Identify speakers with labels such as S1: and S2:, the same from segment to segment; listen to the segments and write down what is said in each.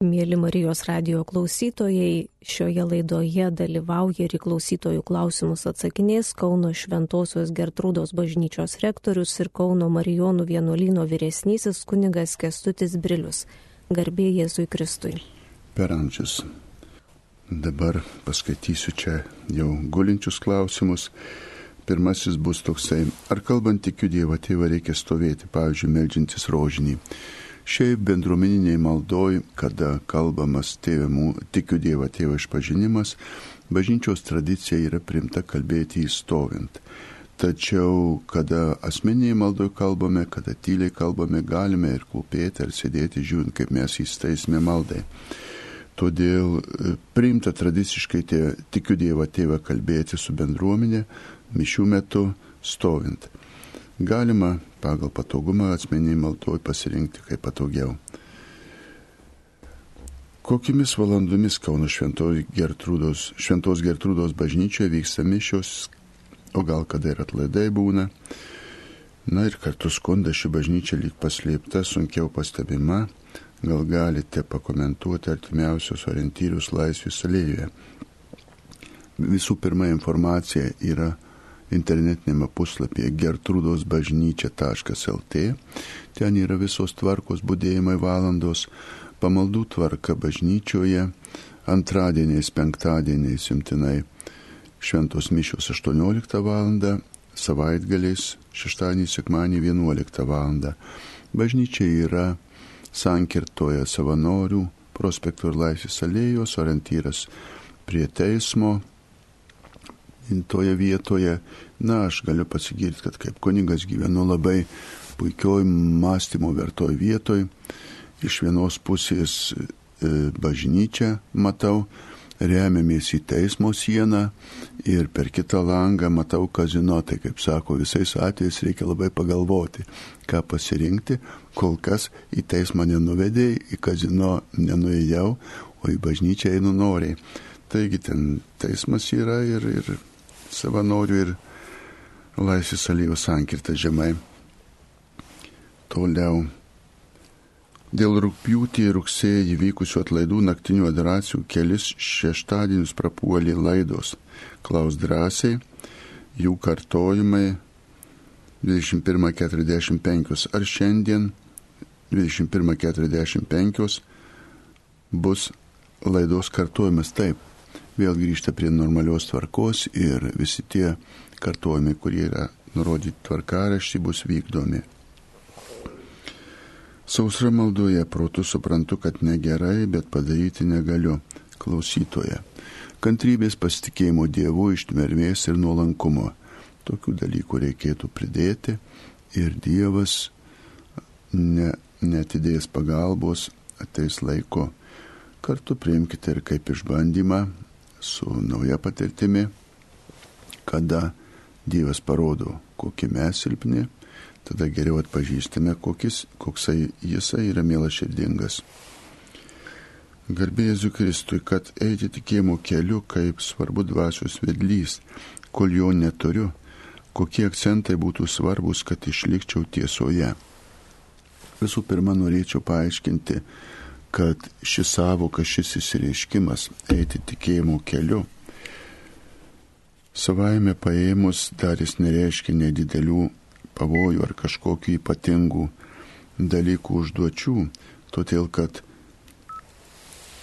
S1: Mėly Marijos radio klausytojai, šioje laidoje dalyvauja ir klausytojų klausimus atsakinės Kauno Šventojios Gertrūdos bažnyčios rektorius ir Kauno Marijonų vienuolyno vyresnysis kunigas Kestutis Brilius. Garbė Jėzui Kristui.
S2: Per amžius. Dabar paskaitysiu čia jau gulinčius klausimus. Pirmasis bus toksai, ar kalbant tikiu Dievą tėvą reikia stovėti, pavyzdžiui, melžintis rožinį. Šiaip bendruomeniniai maldoj, kada kalbamas tėvimų, tikiu Dievą tėvą išpažinimas, bažnyčios tradicija yra primta kalbėti įstovint. Tačiau, kada asmeniniai maldoj kalbame, kada tyliai kalbame, galime ir klūpėti ar sėdėti žiūrint, kaip mes įstaisime maldai. Todėl e, priimta tradiciškai tie, tikiu Dievą tėvą kalbėti su bendruomenė mišių metu stovint. Galima pagal patogumą asmeniai maldoj pasirinkti kaip patogiau. Kokiamis valandomis Kauno Šventos Gertrūdos, Šventos Gertrūdos bažnyčioje vyksta mišios, o gal kada ir atlaidai būna. Na ir kartu skunda ši bažnyčia lyg paslėpta, sunkiau pastebima, gal galite pakomentuoti artimiausius orientyrius laisvės alėjoje. Visų pirma informacija yra internetinėme puslapyje gertrūdosbažnyčia.lt. Ten yra visos tvarkos būdėjimai valandos, pamaldų tvarka bažnyčioje, antradieniais, penktadieniais simtinai šventos mišios 18 val. savaitgaliais, šeštadienį, sekmanį 11 val. Bažnyčia yra sankirtoje savanorių, prospektų ir laisvės alėjos, orientyras prie teismo, toje vietoje. Na, aš galiu pasigirti, kad kaip kunigas gyvenu labai puikioj mąstymo vertoj vietoj. Iš vienos pusės e, bažnyčią matau, remiamės į teismo sieną ir per kitą langą matau kazino. Tai kaip sako, visais atvejais reikia labai pagalvoti, ką pasirinkti. Kol kas į teismą nenuvedėjai, į kazino nenuėjau, o į bažnyčią einu noriai. Taigi ten teismas yra ir, ir savanorių ir laisvės alyjų sankirtą žemai. Toliau. Dėl rūpjūtį ir rugsėjį vykusių atlaidų naktinių adoracijų kelis šeštadienius prapuolė laidos. Klaus drąsiai, jų kartojimai 21.45. Ar šiandien 21.45 bus laidos kartojimas taip? Vėl grįžta prie normalios tvarkos ir visi tie kartojimai, kurie yra nurodyti tvarkaraštį, bus vykdomi. Sausra maldoje protų suprantu, kad negerai, bet padaryti negaliu. Klausytoje. Kantrybės pasitikėjimo Dievu, ištmermės ir nuolankumo. Tokių dalykų reikėtų pridėti ir Dievas ne, netidės pagalbos, ateis laiko. Kartu priimkite ir kaip išbandymą, su nauja patirtimi, kada Dievas parodo, kokie mes silpni, tada geriau atpažįstame, kokis, koksai jisai yra mielas širdingas. Garbė Jėzui Kristui, kad eiti tikėjimo keliu kaip svarbu dvasios vedlys, kol jo neturiu, kokie akcentai būtų svarbus, kad išlikčiau tiesoje. Visų pirma, norėčiau paaiškinti, kad ši savoka, šis įsireiškimas eiti tikėjimo keliu, savaime paėmus dar jis nereiškia nedidelių pavojų ar kažkokių ypatingų dalykų užduočių, todėl kad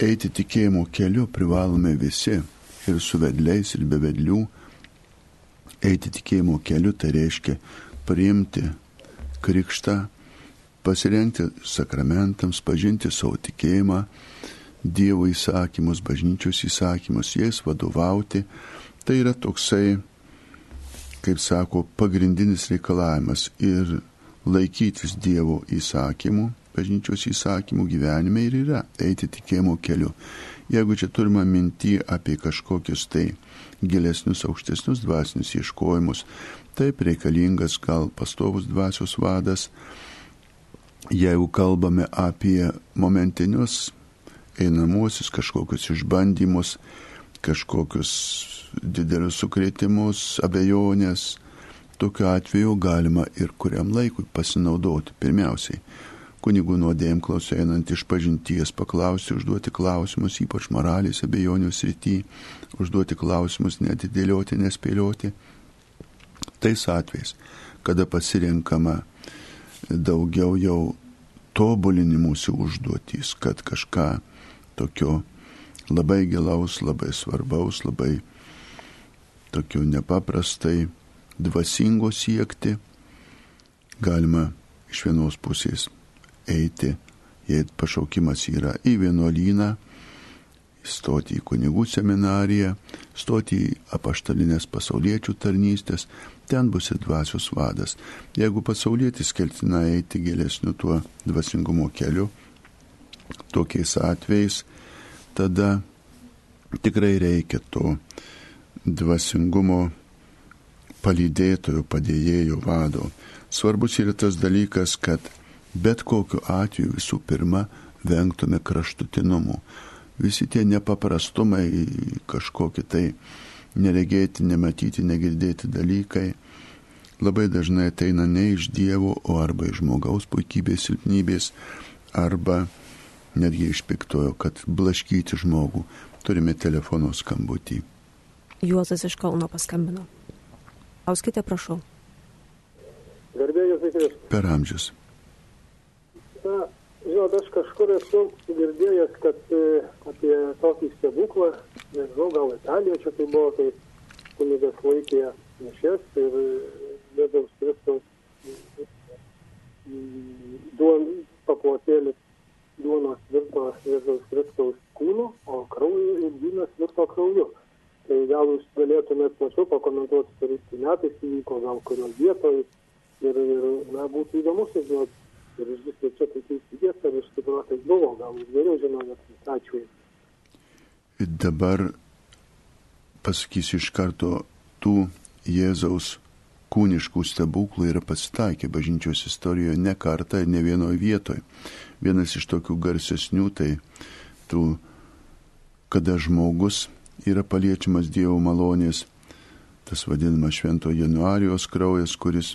S2: eiti tikėjimo keliu privalome visi ir su vedliais, ir be vedlių. Eiti tikėjimo keliu tai reiškia priimti krikštą pasirengti sakramentams, pažinti savo tikėjimą, Dievo įsakymus, bažnyčios įsakymus, jais vadovauti. Tai yra toksai, kaip sako, pagrindinis reikalavimas ir laikytis Dievo įsakymų, bažnyčios įsakymų gyvenime ir yra eiti tikėjimo keliu. Jeigu čia turime mintį apie kažkokius tai gilesnius, aukštesnius dvasinius ieškojimus, taip reikalingas gal pastovus dvasios vadas, jeigu kalbame apie momentinius einamuosius kažkokius išbandymus, kažkokius didelius sukretimus, abejonės, tokiu atveju galima ir kuriam laikui pasinaudoti. Pirmiausiai, kunigų nuodėjim klausai einant iš pažinties, paklausti, užduoti klausimus, ypač moralės abejonių srity, užduoti klausimus, netidėlioti, nespėlioti. Tais atvejais, kada pasirinkama daugiau jau tobulinimusi užduotys, kad kažką tokio labai gilaus, labai svarbaus, labai tokio nepaprastai dvasingo siekti, galima iš vienos pusės eiti, jei pašaukimas yra į vienuolyną, stoti į kunigų seminariją, stoti į apaštalinės pasauliečių tarnystės, ten bus ir dvasios vadas. Jeigu pasaulietis keltina eiti gilesniu tuo dvasingumo keliu, tokiais atvejais, tada tikrai reikia to dvasingumo palydėtojo, padėjėjo vado. Svarbus yra tas dalykas, kad bet kokiu atveju visų pirma vengtume kraštutinumų. Visi tie nepaprastumai, kažkokie tai neregėti, nematyti, negirdėti dalykai labai dažnai ateina ne iš Dievo, o arba iš žmogaus puikybės, silpnybės, arba netgi iš piktojo, kad blaškyti žmogų. Turime telefono skambutį.
S1: Juozas iš Kauno paskambino. Auskite, prašau.
S3: Garbėjus Kristus.
S2: Per amžius.
S3: Na, žinot, aš kažkur esu girdėjęs, kad e, apie tokį stebuklą, nežinau, gal Italijoje čia tai buvo, tai kunigas laikė mišes ir Jėzaus Kristaus duon, paplotėlis duonos virto Jėzaus Kristaus kūnu, o krauju vynas virto krauju. Tai gal jūs galėtumėt plačiau pakomentuoti, kuris metais įvyko, gal kurio vietoje. Ir, ir na, būtų įdomu sužinoti, ir išgirsti čia tai teisybės, ar iš tikrųjų tai buvo, gal jūs geriau žinote, ačiū.
S2: Dabar pasakysiu iš karto tų Jėzaus kūniškų stebuklų yra pasitaikę bažnyčios istorijoje ne kartą ir ne vienoje vietoje. Vienas iš tokių garsesnių tai tų, kada žmogus yra paliečiamas Dievo malonės, tas vadinamas švento Januarijos kraujas, kuris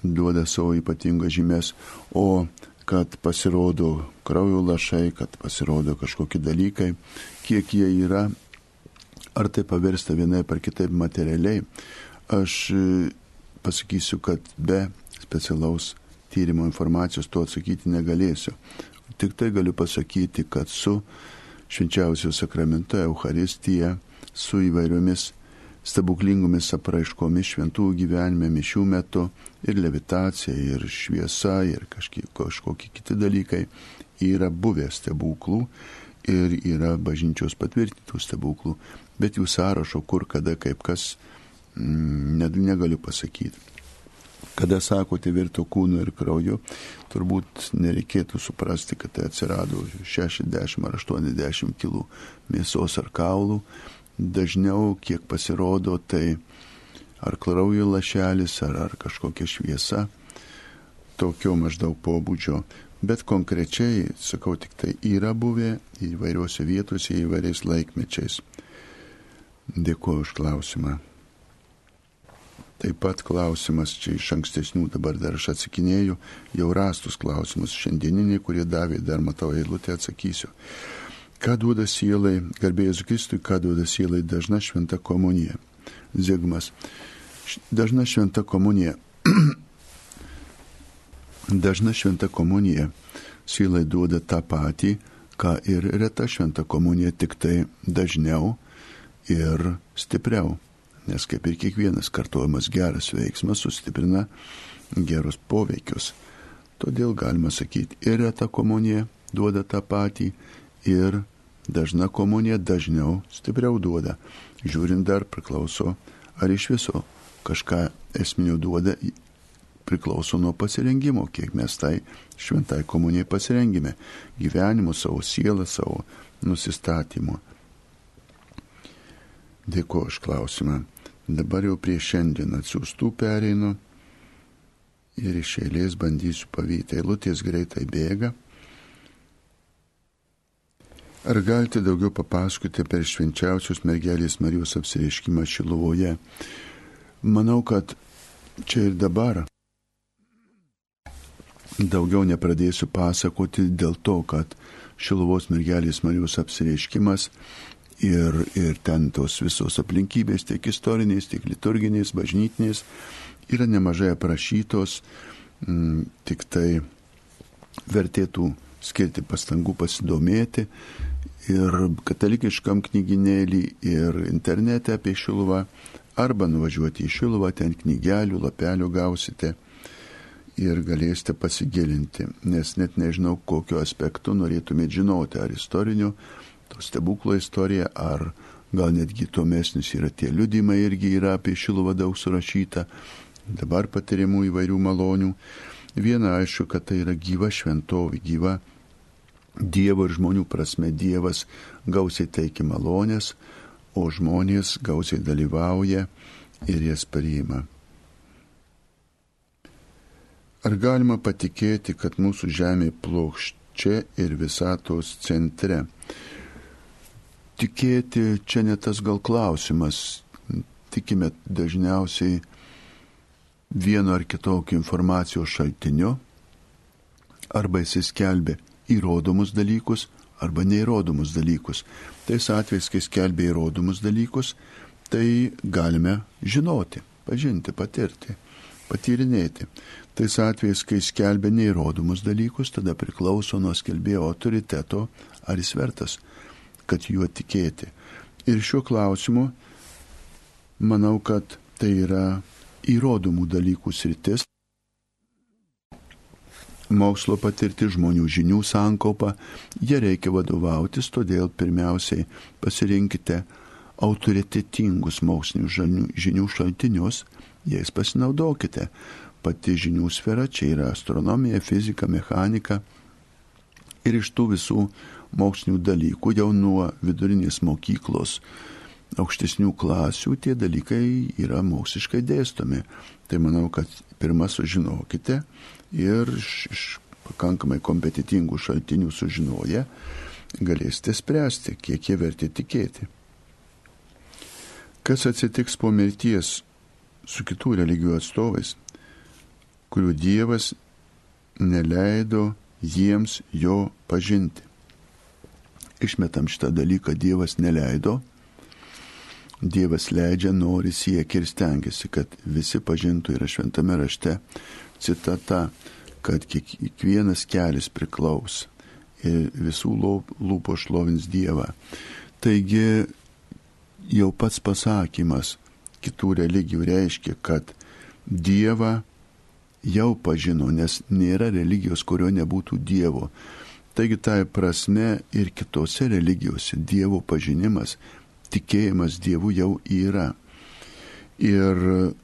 S2: duoda savo ypatingas žymės, o kad pasirodo kraujo lašai, kad pasirodo kažkokie dalykai, kiek jie yra, ar tai pavirsta vienai par kitaip materialiai, aš pasakysiu, kad be specialaus tyrimo informacijos to atsakyti negalėsiu. Tik tai galiu pasakyti, kad su švenčiausio sakramento Euharistija, su įvairiomis stebuklingomis apraiškomis šventų gyvenime mišių metu ir levitacija, ir šviesa, ir kažkie, kažkokie kiti dalykai yra buvę stebuklų ir yra bažnyčios patvirtintų stebuklų, bet jų sąrašo kur, kada, kaip kas net negaliu pasakyti. Kada sakote virto kūnu ir krauju, turbūt nereikėtų suprasti, kad tai atsirado 60 ar 80 kg mėsos ar kaulų. Dažniau, kiek pasirodo, tai ar kraujo lašelis, ar, ar kažkokia šviesa, tokio maždaug pobūdžio. Bet konkrečiai, sakau, tik tai yra buvę įvairiuose vietose, įvairiais laikmečiais. Dėkuoju už klausimą. Taip pat klausimas čia iš ankstesnių, dabar dar aš atsakinėju, jau rastus klausimus šiandieniniai, kurie davė, dar matau eilutę, atsakysiu. Ką duoda sielai, garbėjus Kristui, ką duoda sielai dažna šventa komunija? Zigmas. Dažna šventa komunija. dažna šventa komunija sielai duoda tą patį, ką ir reta šventa komunija, tik tai dažniau ir stipriau nes kaip ir kiekvienas kartuojamas geras veiksmas sustiprina gerus poveikius. Todėl galima sakyti, ir reta komunija duoda tą patį, ir dažna komunija dažniau stipriau duoda. Žiūrint dar priklauso, ar iš viso kažką esminio duoda, priklauso nuo pasirengimo, kiek mes tai šventai komunijai pasirengime, gyvenimu, savo sielą, savo nusistatymu. Dėkuoju už klausimą. Dabar jau prie šiandien atsiųstų pereinu ir iš eilės bandysiu pavyti. Eilutės greitai bėga. Ar galite daugiau papasakoti apie švenčiausios mergelės Marijos apsireiškimą Šiluvoje? Manau, kad čia ir dabar daugiau nepradėsiu pasakoti dėl to, kad Šiluvos mergelės Marijos apsireiškimas ir, ir ten tos visos aplinkybės, tiek istorinės, tiek liturginės, bažnytinės, yra nemažai aprašytos, m, mm, tik tai vertėtų skirti pastangų pasidomėti ir katalikiškam knyginėlį, ir internete apie Šiluvą, arba nuvažiuoti į Šiluvą, ten knygelių, lapelių gausite ir galėsite pasigilinti, nes net nežinau, kokiu aspektu norėtumėte žinoti, ar istoriniu, to stebuklo istorija, ar gal netgi tuomesnis yra tie liudimai irgi yra apie Šiluvą daug surašyta, dabar patirimų įvairių malonių. Viena aišku, kad tai yra gyva šventovė, gyva Dievo ir žmonių prasme Dievas gausiai teikia malonės, o žmonės gausiai dalyvauja ir jas priima. Ar galima patikėti, kad mūsų Žemė plokščia ir visatos centre? Tikėti čia ne tas gal klausimas. Tikime dažniausiai vieno ar kitokio informacijos šaltiniu, arba jis skelbia įrodomus dalykus, arba neįrodomus dalykus. Tais atvejais, kai skelbia įrodomus dalykus, tai galime žinoti, pažinti, patirti, patyrinėti. Tais atvejais, kai skelbia neįrodomus dalykus, tada priklauso nuo skelbėjo autoriteto, ar jis vertas, kad juo tikėti. Ir šiuo klausimu manau, kad tai yra įrodomų dalykų sritis. Mokslo patirti žmonių žinių sankaupa, jie reikia vadovautis, todėl pirmiausiai pasirinkite autoritetingus mokslinių žinių šaltinius, jais pasinaudokite pati žinių sfera, čia yra astronomija, fizika, mechanika. Ir iš tų visų mokslinių dalykų jau nuo vidurinės mokyklos aukštesnių klasių tie dalykai yra moksliškai dėstomi. Tai manau, kad pirmą sužinokite ir iš, iš pakankamai kompetitingų šaltinių sužinoję galėsite spręsti, kiek jie verti tikėti. Kas atsitiks po mirties su kitų religijų atstovais? kurių Dievas neleido jiems jo pažinti. Išmetam šitą dalyką, Dievas neleido, Dievas leidžia, nori, siekia ir stengiasi, kad visi pažintų yra šventame rašte citata, kad kiekvienas kelias priklaus ir visų lūpo šlovins Dievą. Taigi jau pats pasakymas kitų religijų reiškia, kad Dievą jau pažino, nes nėra religijos, kurio nebūtų Dievo. Taigi tai prasme ir kitose religijose Dievo pažinimas, tikėjimas Dievu jau yra. Ir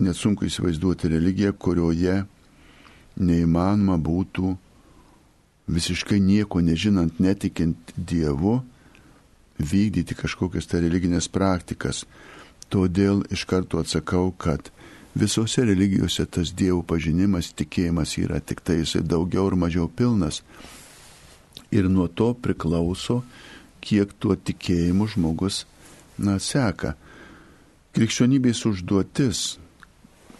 S2: nesunku įsivaizduoti religiją, kurioje neįmanoma būtų visiškai nieko nežinant, netikint Dievu, vykdyti kažkokias tai religinės praktikas. Todėl iš karto atsakau, kad Visose religijose tas dievų pažinimas, tikėjimas yra tik tai jisai daugiau ar mažiau pilnas. Ir nuo to priklauso, kiek tuo tikėjimu žmogus, na, seka. Krikščionybės užduotis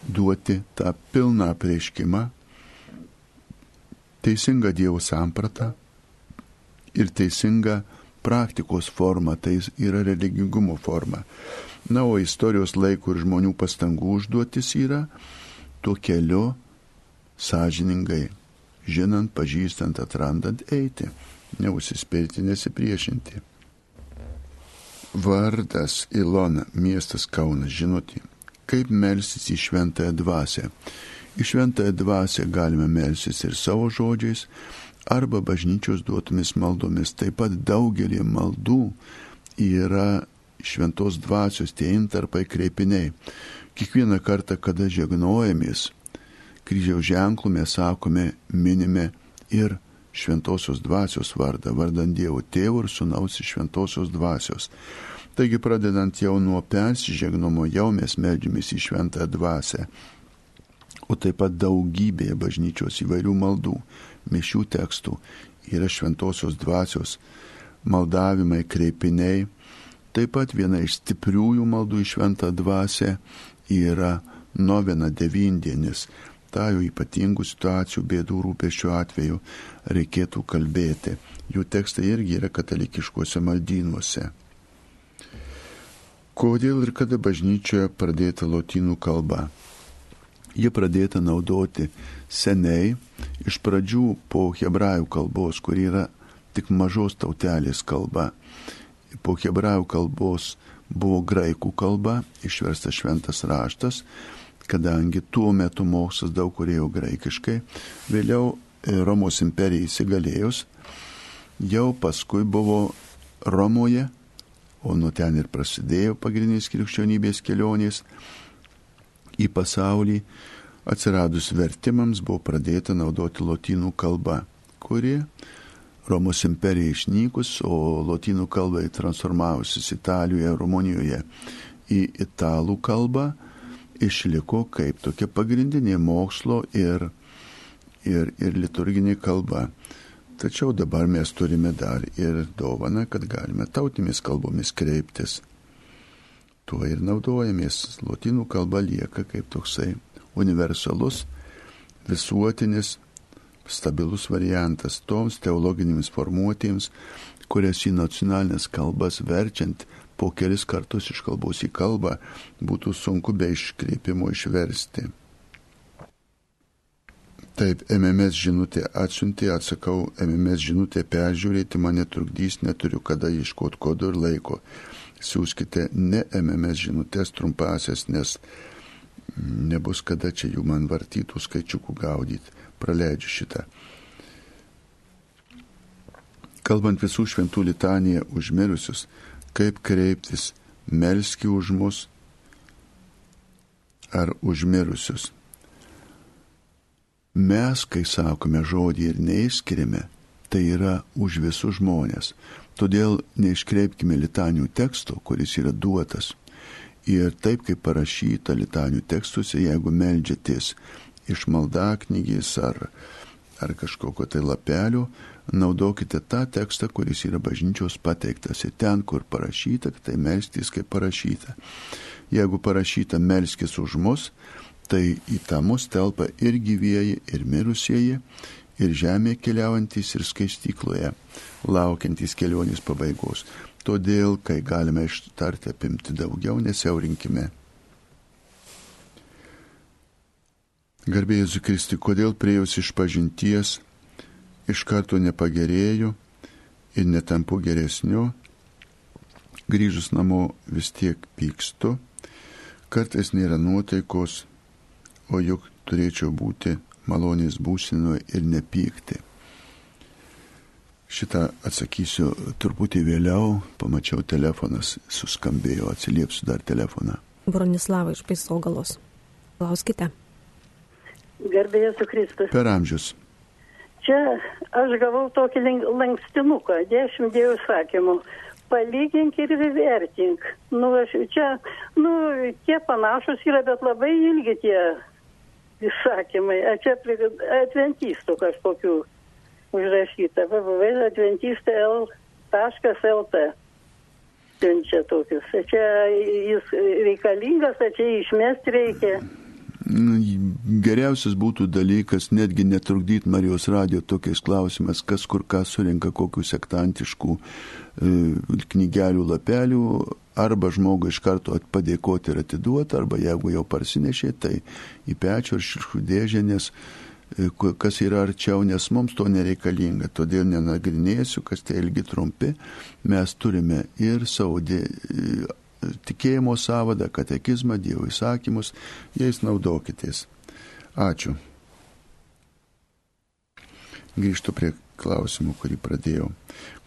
S2: duoti tą pilną apreiškimą, teisingą Dievo sampratą ir teisingą praktikos formą, tai yra religingumo forma. Na, o istorijos laiko ir žmonių pastangų užduotis yra tuo keliu sąžiningai, žinant, pažįstant, atrandant, eiti, neusispirti, nesipriešinti. Vardas Ilona, miestas Kaunas, žinoti, kaip melsis į šventąją dvasę. Į šventąją dvasę galime melsis ir savo žodžiais, arba bažnyčios duotomis maldomis. Taip pat daugelį maldų yra šventos dvasios tie intarpai kreipiniai. Kiekvieną kartą, kada žegnojamės, kryžiaus ženklų mes sakome, minime ir šventosios dvasios vardą, vardant Dievo tėvų ir sunaus iš šventosios dvasios. Taigi pradedant jau nuo persižegnomo, jau mes melžiamės į šventą dvasę, o taip pat daugybėje bažnyčios įvairių maldų, mišių tekstų yra šventosios dvasios maldavimai, kreipiniai, Taip pat viena iš stipriųjų maldų į šventą dvasę yra novena devindienis. tą jau ypatingų situacijų, bėdų rūpeščių atveju reikėtų kalbėti. Jų tekstai irgi yra katalikiškuose maldynuose. Kodėl ir kada bažnyčioje pradėta lotynų kalba? Ji pradėta naudoti seniai, iš pradžių po hebrajų kalbos, kur yra tik mažos tautelės kalba. Po hebrajų kalbos buvo graikų kalba, išverstas šventas raštas, kadangi tuo metu mokslas daug kurėjo graikiškai, vėliau e, Romos imperijai įsigalėjus, jau paskui buvo Romoje, o nuo ten ir prasidėjo pagrindinės krikščionybės kelionės į pasaulį, atsiradus vertimams buvo pradėta naudoti lotynų kalba, kuri Romos imperija išnykus, o lotynų kalbai transformavusis Italijoje, Rumunijoje į italų kalbą, išliko kaip tokia pagrindinė mokslo ir, ir, ir liturginė kalba. Tačiau dabar mes turime dar ir dovaną, kad galime tautimis kalbomis kreiptis. Tuo ir naudojamės. Lotynų kalba lieka kaip toksai universalus, visuotinis stabilus variantas toms teologinėms formuotėms, kurias į nacionalinės kalbas verčiant po kelis kartus iš kalbos į kalbą būtų sunku be iškreipimo išversti. Taip, MMS žinutė atsiuntė, atsakau, MMS žinutė peržiūrėti mane trukdys, neturiu kada ieškoti kodo ir laiko. Siūskite ne MMS žinutės trumpasias, nes nebus kada čia jų man vartytų skaičiukų gaudyti praleidžiu šitą. Kalbant visų šventų litaniją užmirusius, kaip kreiptis, melski už mus ar užmirusius. Mes, kai sakome žodį ir neišskiriame, tai yra už visus žmonės. Todėl neiškreipkime litanių teksto, kuris yra duotas. Ir taip kaip parašyta litanių tekstuose, jeigu melžiatės iš maldaknygės ar, ar kažkokio tai lapelio, naudokite tą tekstą, kuris yra bažnyčios pateiktas ir ten, kur parašyta, tai melstys kaip parašyta. Jeigu parašyta melskis už mus, tai į tą mus telpa ir gyvieji, ir mirusieji, ir žemė keliaujantys, ir skaistykloje, laukiantys kelionės pabaigos. Todėl, kai galime ištarti apimti daugiau, nesiaurinkime. Garbėjus Kristi, kodėl priejus iš pažinties iš karto nepagerėju ir netampu geresniu, grįžus namo vis tiek pykstu, kartais nėra nuotaikos, o juk turėčiau būti malonės būsinoje ir nepykti. Šitą atsakysiu truputį vėliau, pamačiau telefonas, suskambėjo, atsiliepsiu dar telefoną.
S1: Bronislava iš Paisogalos. Klauskite.
S4: Gerbėjai su Kristus.
S2: Per amžius.
S4: Čia aš gavau tokį lankstinuką, dešimt dievo sakymų. Palygink ir vertink. Nu, aš, čia, nu, tie panašus yra, bet labai ilgi tie įsakymai. A čia adventistų kažkokių užrašyta. www.adventista.lt siunčia tokius. Čia jis reikalingas, čia išmesti reikia
S2: geriausias būtų dalykas netgi netrukdyti Marijos radijo tokiais klausimais, kas kur ką surinka kokių sektantiškų e, knygelių lapelių, arba žmogui iš karto padėkoti ir atiduoti, arba jeigu jau parsinešė, tai į pečių ar šiukšlių dėžę, nes e, kas yra arčiau, nes mums to nereikalinga. Todėl nenagrinėsiu, kas tai ilgi trumpi. Mes turime ir savo dė, tikėjimo savadą, katekizmą, Dievo įsakymus, jais naudokitės. Ačiū. Grįžtu prie klausimų, kurį pradėjau.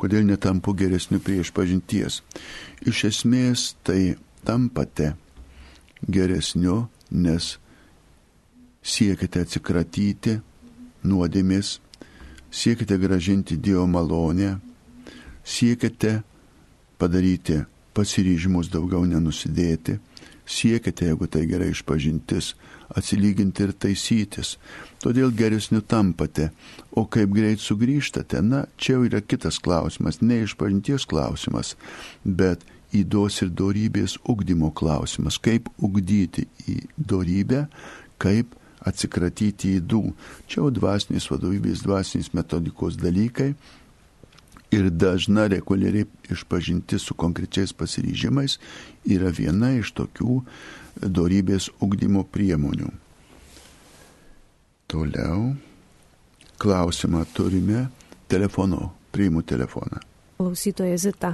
S2: Kodėl netampu geresniu prieš pažinties? Iš esmės tai tampate geresniu, nes siekite atsikratyti nuodėmės, siekite gražinti Dievo malonę, siekite padaryti pasiryžimus daugiau nenusidėti, siekite, jeigu tai gerai išpažintis, atsilyginti ir taisytis. Todėl geresniu tampate, o kaip greit sugrįžtate, na, čia jau yra kitas klausimas, ne išpažinties klausimas, bet įdos ir darybės ugdymo klausimas, kaip ugdyti į darybę, kaip atsikratyti įdų. Čia jau dvasinės vadovybės, dvasinės metodikos dalykai ir dažna reguliariai išpažinti su konkrečiais pasiryžimais yra viena iš tokių dorybės ugdymo priemonių. Toliau klausimą turime telefonu. Priimu telefoną.
S1: Klausytoja Zita.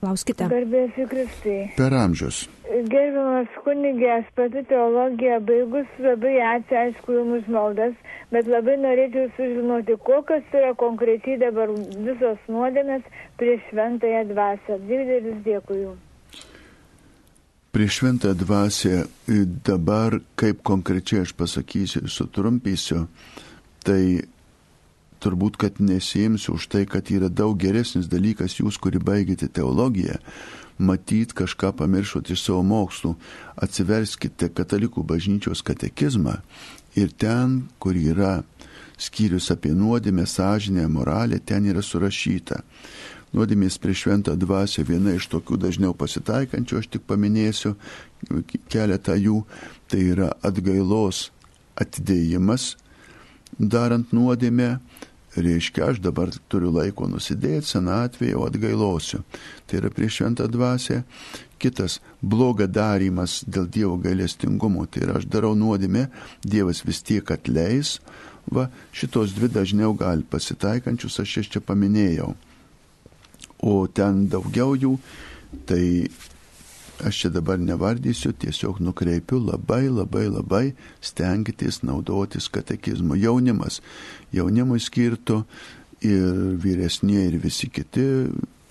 S1: Klauskite.
S5: Garbėsiu Kristai.
S2: Per amžius.
S5: Gerbiamas kunigė, aš pati teologiją baigus labai ačiū, aišku, jums maldas, bet labai norėčiau sužinoti, kokios yra konkrečiai dabar visos nuodėmės prieš šventąją dvasę. Didelis dėkui jums.
S2: Prieš šventą dvasę dabar, kaip konkrečiai aš pasakysiu sutrumpysiu, tai turbūt, kad nesijimsiu už tai, kad yra daug geresnis dalykas jūs, kuri baigėte teologiją, matyt kažką pamiršot iš savo mokslų, atsiverskite katalikų bažnyčios katekizmą ir ten, kur yra skyrius apie nuodėmę, sąžinę, moralę, ten yra surašyta. Nuodėmės prieš šventą dvasę viena iš tokių dažniau pasitaikančių, aš tik paminėsiu keletą jų, tai yra atgailos atidėjimas, darant nuodėmę, reiškia, aš dabar turiu laiko nusidėti, senatvėje, o atgailosiu. Tai yra prieš šventą dvasę. Kitas - bloga darymas dėl Dievo gailestingumo. Tai yra, aš darau nuodėmę, Dievas vis tiek atleis. Va, šitos dvi dažniau gali pasitaikančius, aš jas čia paminėjau. O ten daugiau jų, tai aš čia dabar nevardysiu, tiesiog nukreipiu labai, labai, labai stenkitės naudotis katekizmu. Jaunimas, jaunimui skirtų ir vyresnie ir visi kiti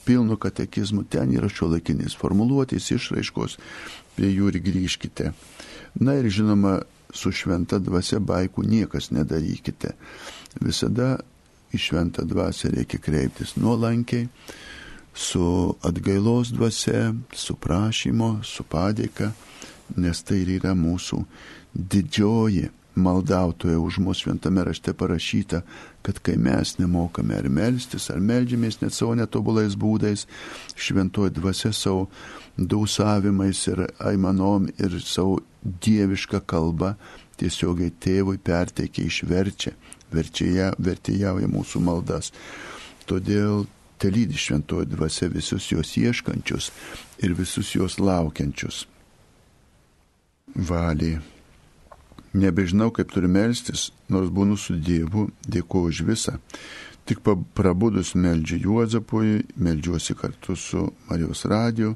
S2: pilnu katekizmu, ten yra šio laikinės formuluotės, išraiškos, prie jų ir grįžkite. Na ir žinoma, su šventa dvasia baikų niekas nedarykite. Visada į šventą dvasę reikia kreiptis nuolankiai su atgailos dvasia, su prašymo, su padėka, nes tai ir yra mūsų didžioji maldautoja už mus šventame rašte parašyta, kad kai mes nemokame ar melstis, ar melžiamės net savo netobulais būdais, šventoji dvasia savo dausavimais ir aimanom ir savo dievišką kalbą tiesiogiai tėvui perteikia, išverčia, verčia, vertėjauja mūsų maldas. Todėl te lydi šventoji dvasia visus jos ieškančius ir visus jos laukiančius. Valį. Nebežinau, kaip turiu melstis, nors būnu su Dievu, dėkuoju už visą. Tik prabudus meldžiu Juozapui, meldžiuosi kartu su Marijos radiju,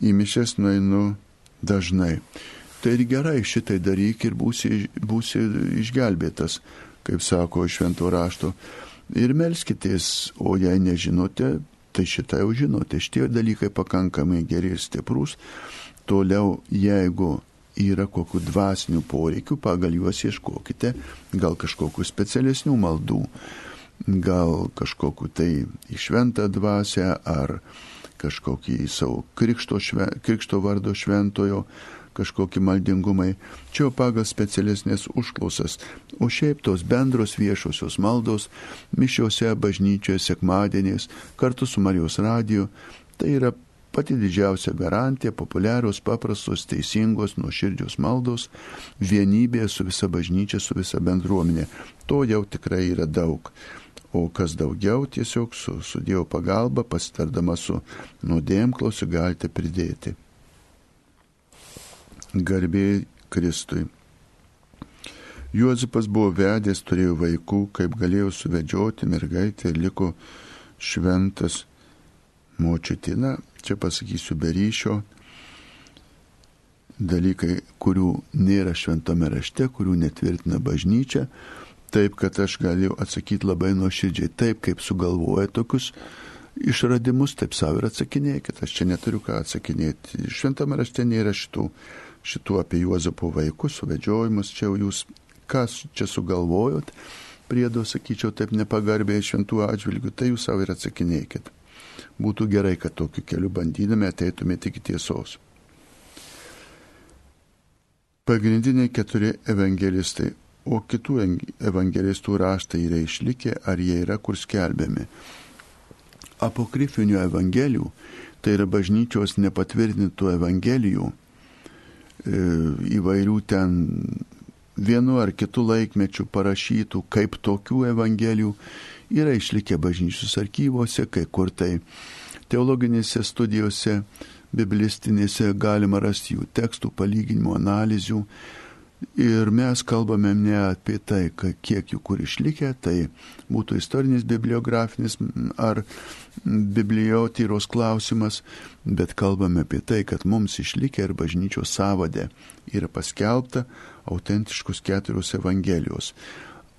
S2: į mišes nueinu dažnai. Tai ir gerai šitai daryk ir būsi, būsi išgelbėtas, kaip sako švento rašto ir melskitės, o jei nežinote, tai šitą jau žinote, šitie dalykai pakankamai geri ir stiprus. Toliau, jeigu yra kokių dvasinių poreikių, pagal juos ieškokite, gal kažkokių specialesnių maldų, gal kažkokiu tai išventą dvasę ar kažkokį savo krikšto, šve, krikšto vardo šventojo kažkokie maldingumai, čia jau pagal specialesnės užklausas, o šiaip tos bendros viešosios maldos, mišiuose, bažnyčioje, sekmadieniais, kartu su Marijos radiju, tai yra pati didžiausia garantija populiarios, paprastos, teisingos, nuoširdžios maldos, vienybė su visa bažnyčia, su visa bendruomenė. To jau tikrai yra daug. O kas daugiau, tiesiog su, su Dievo pagalba, pasitardama su nuodėmklausiu, galite pridėti. Garbė Kristui. Juozapas buvo vedęs, turėjo vaikų, kaip galėjo suvedžioti mergaitę ir liko šventas močiutina. Čia pasakysiu be ryšio dalykai, kurių nėra šventame rašte, kurių netvirtina bažnyčia. Taip, kad aš galiu atsakyti labai nuoširdžiai, taip kaip sugalvoja tokius išradimus, taip savo ir atsakinėkit. Aš čia neturiu ką atsakinėti. Šventame rašte nėra šitų šitų apie Juozapo vaikus, suvedžiojimus, čia jau jūs kas čia sugalvojot, priedo, sakyčiau, taip nepagarbiai šventų atžvilgių, tai jūs savo ir atsakinėkit. Būtų gerai, kad tokiu keliu bandydami ateitumėte iki tiesos. Pagrindiniai keturi evangelistai, o kitų evangelistų raštai yra išlikę, ar jie yra kur skelbiami. Apokrifinių evangelijų, tai yra bažnyčios nepatvirtintų evangelijų, įvairių ten vienu ar kitu laikmečiu parašytų kaip tokių evangelijų yra išlikę bažnyčios archyvose, kai kur tai teologinėse studijose, biblistinėse galima rasti jų tekstų, palyginimų, analizių. Ir mes kalbame ne apie tai, kiek jų kur išlikę, tai būtų istorinis bibliografinis ar bibliotyros klausimas, bet kalbame apie tai, kad mums išlikę ir bažnyčios savadė yra paskelbta autentiškus keturios evangelijos.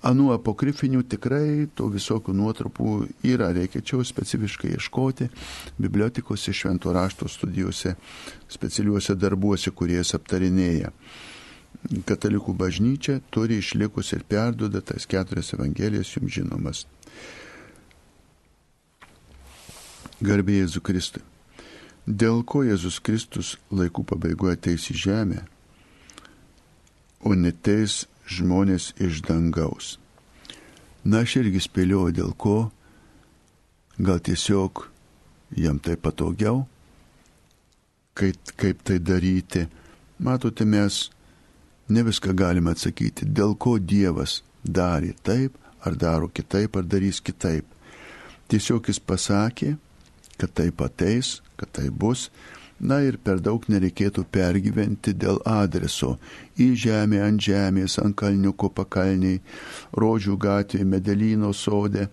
S2: Anu apokrifinių tikrai to visokių nuotrupų yra, reikia čia specifiškai ieškoti bibliotekose, švento rašto studijose, specialiuose darbuose, kurie jas aptarinėja. Katalikų bažnyčia turi išlikus ir perduoda tas keturias evangelijas jums žinomas. Garbė Jėzų Kristui. Dėl ko Jėzus Kristus laikų pabaigoje ateis į žemę, o neteis žmonės iš dangaus. Na, aš irgi spėliuoju dėl ko, gal tiesiog jam tai patogiau, kaip, kaip tai daryti. Matote, mes ne viską galime atsakyti, dėl ko Dievas darė taip, ar daro kitaip, ar darys kitaip. Tiesiog jis pasakė, kad taip ateis, kad tai bus. Na ir per daug nereikėtų pergyventi dėl adreso į žemę, ant žemės, ant kalniuko pakalniai, rožių gatvėje, medelyno sodė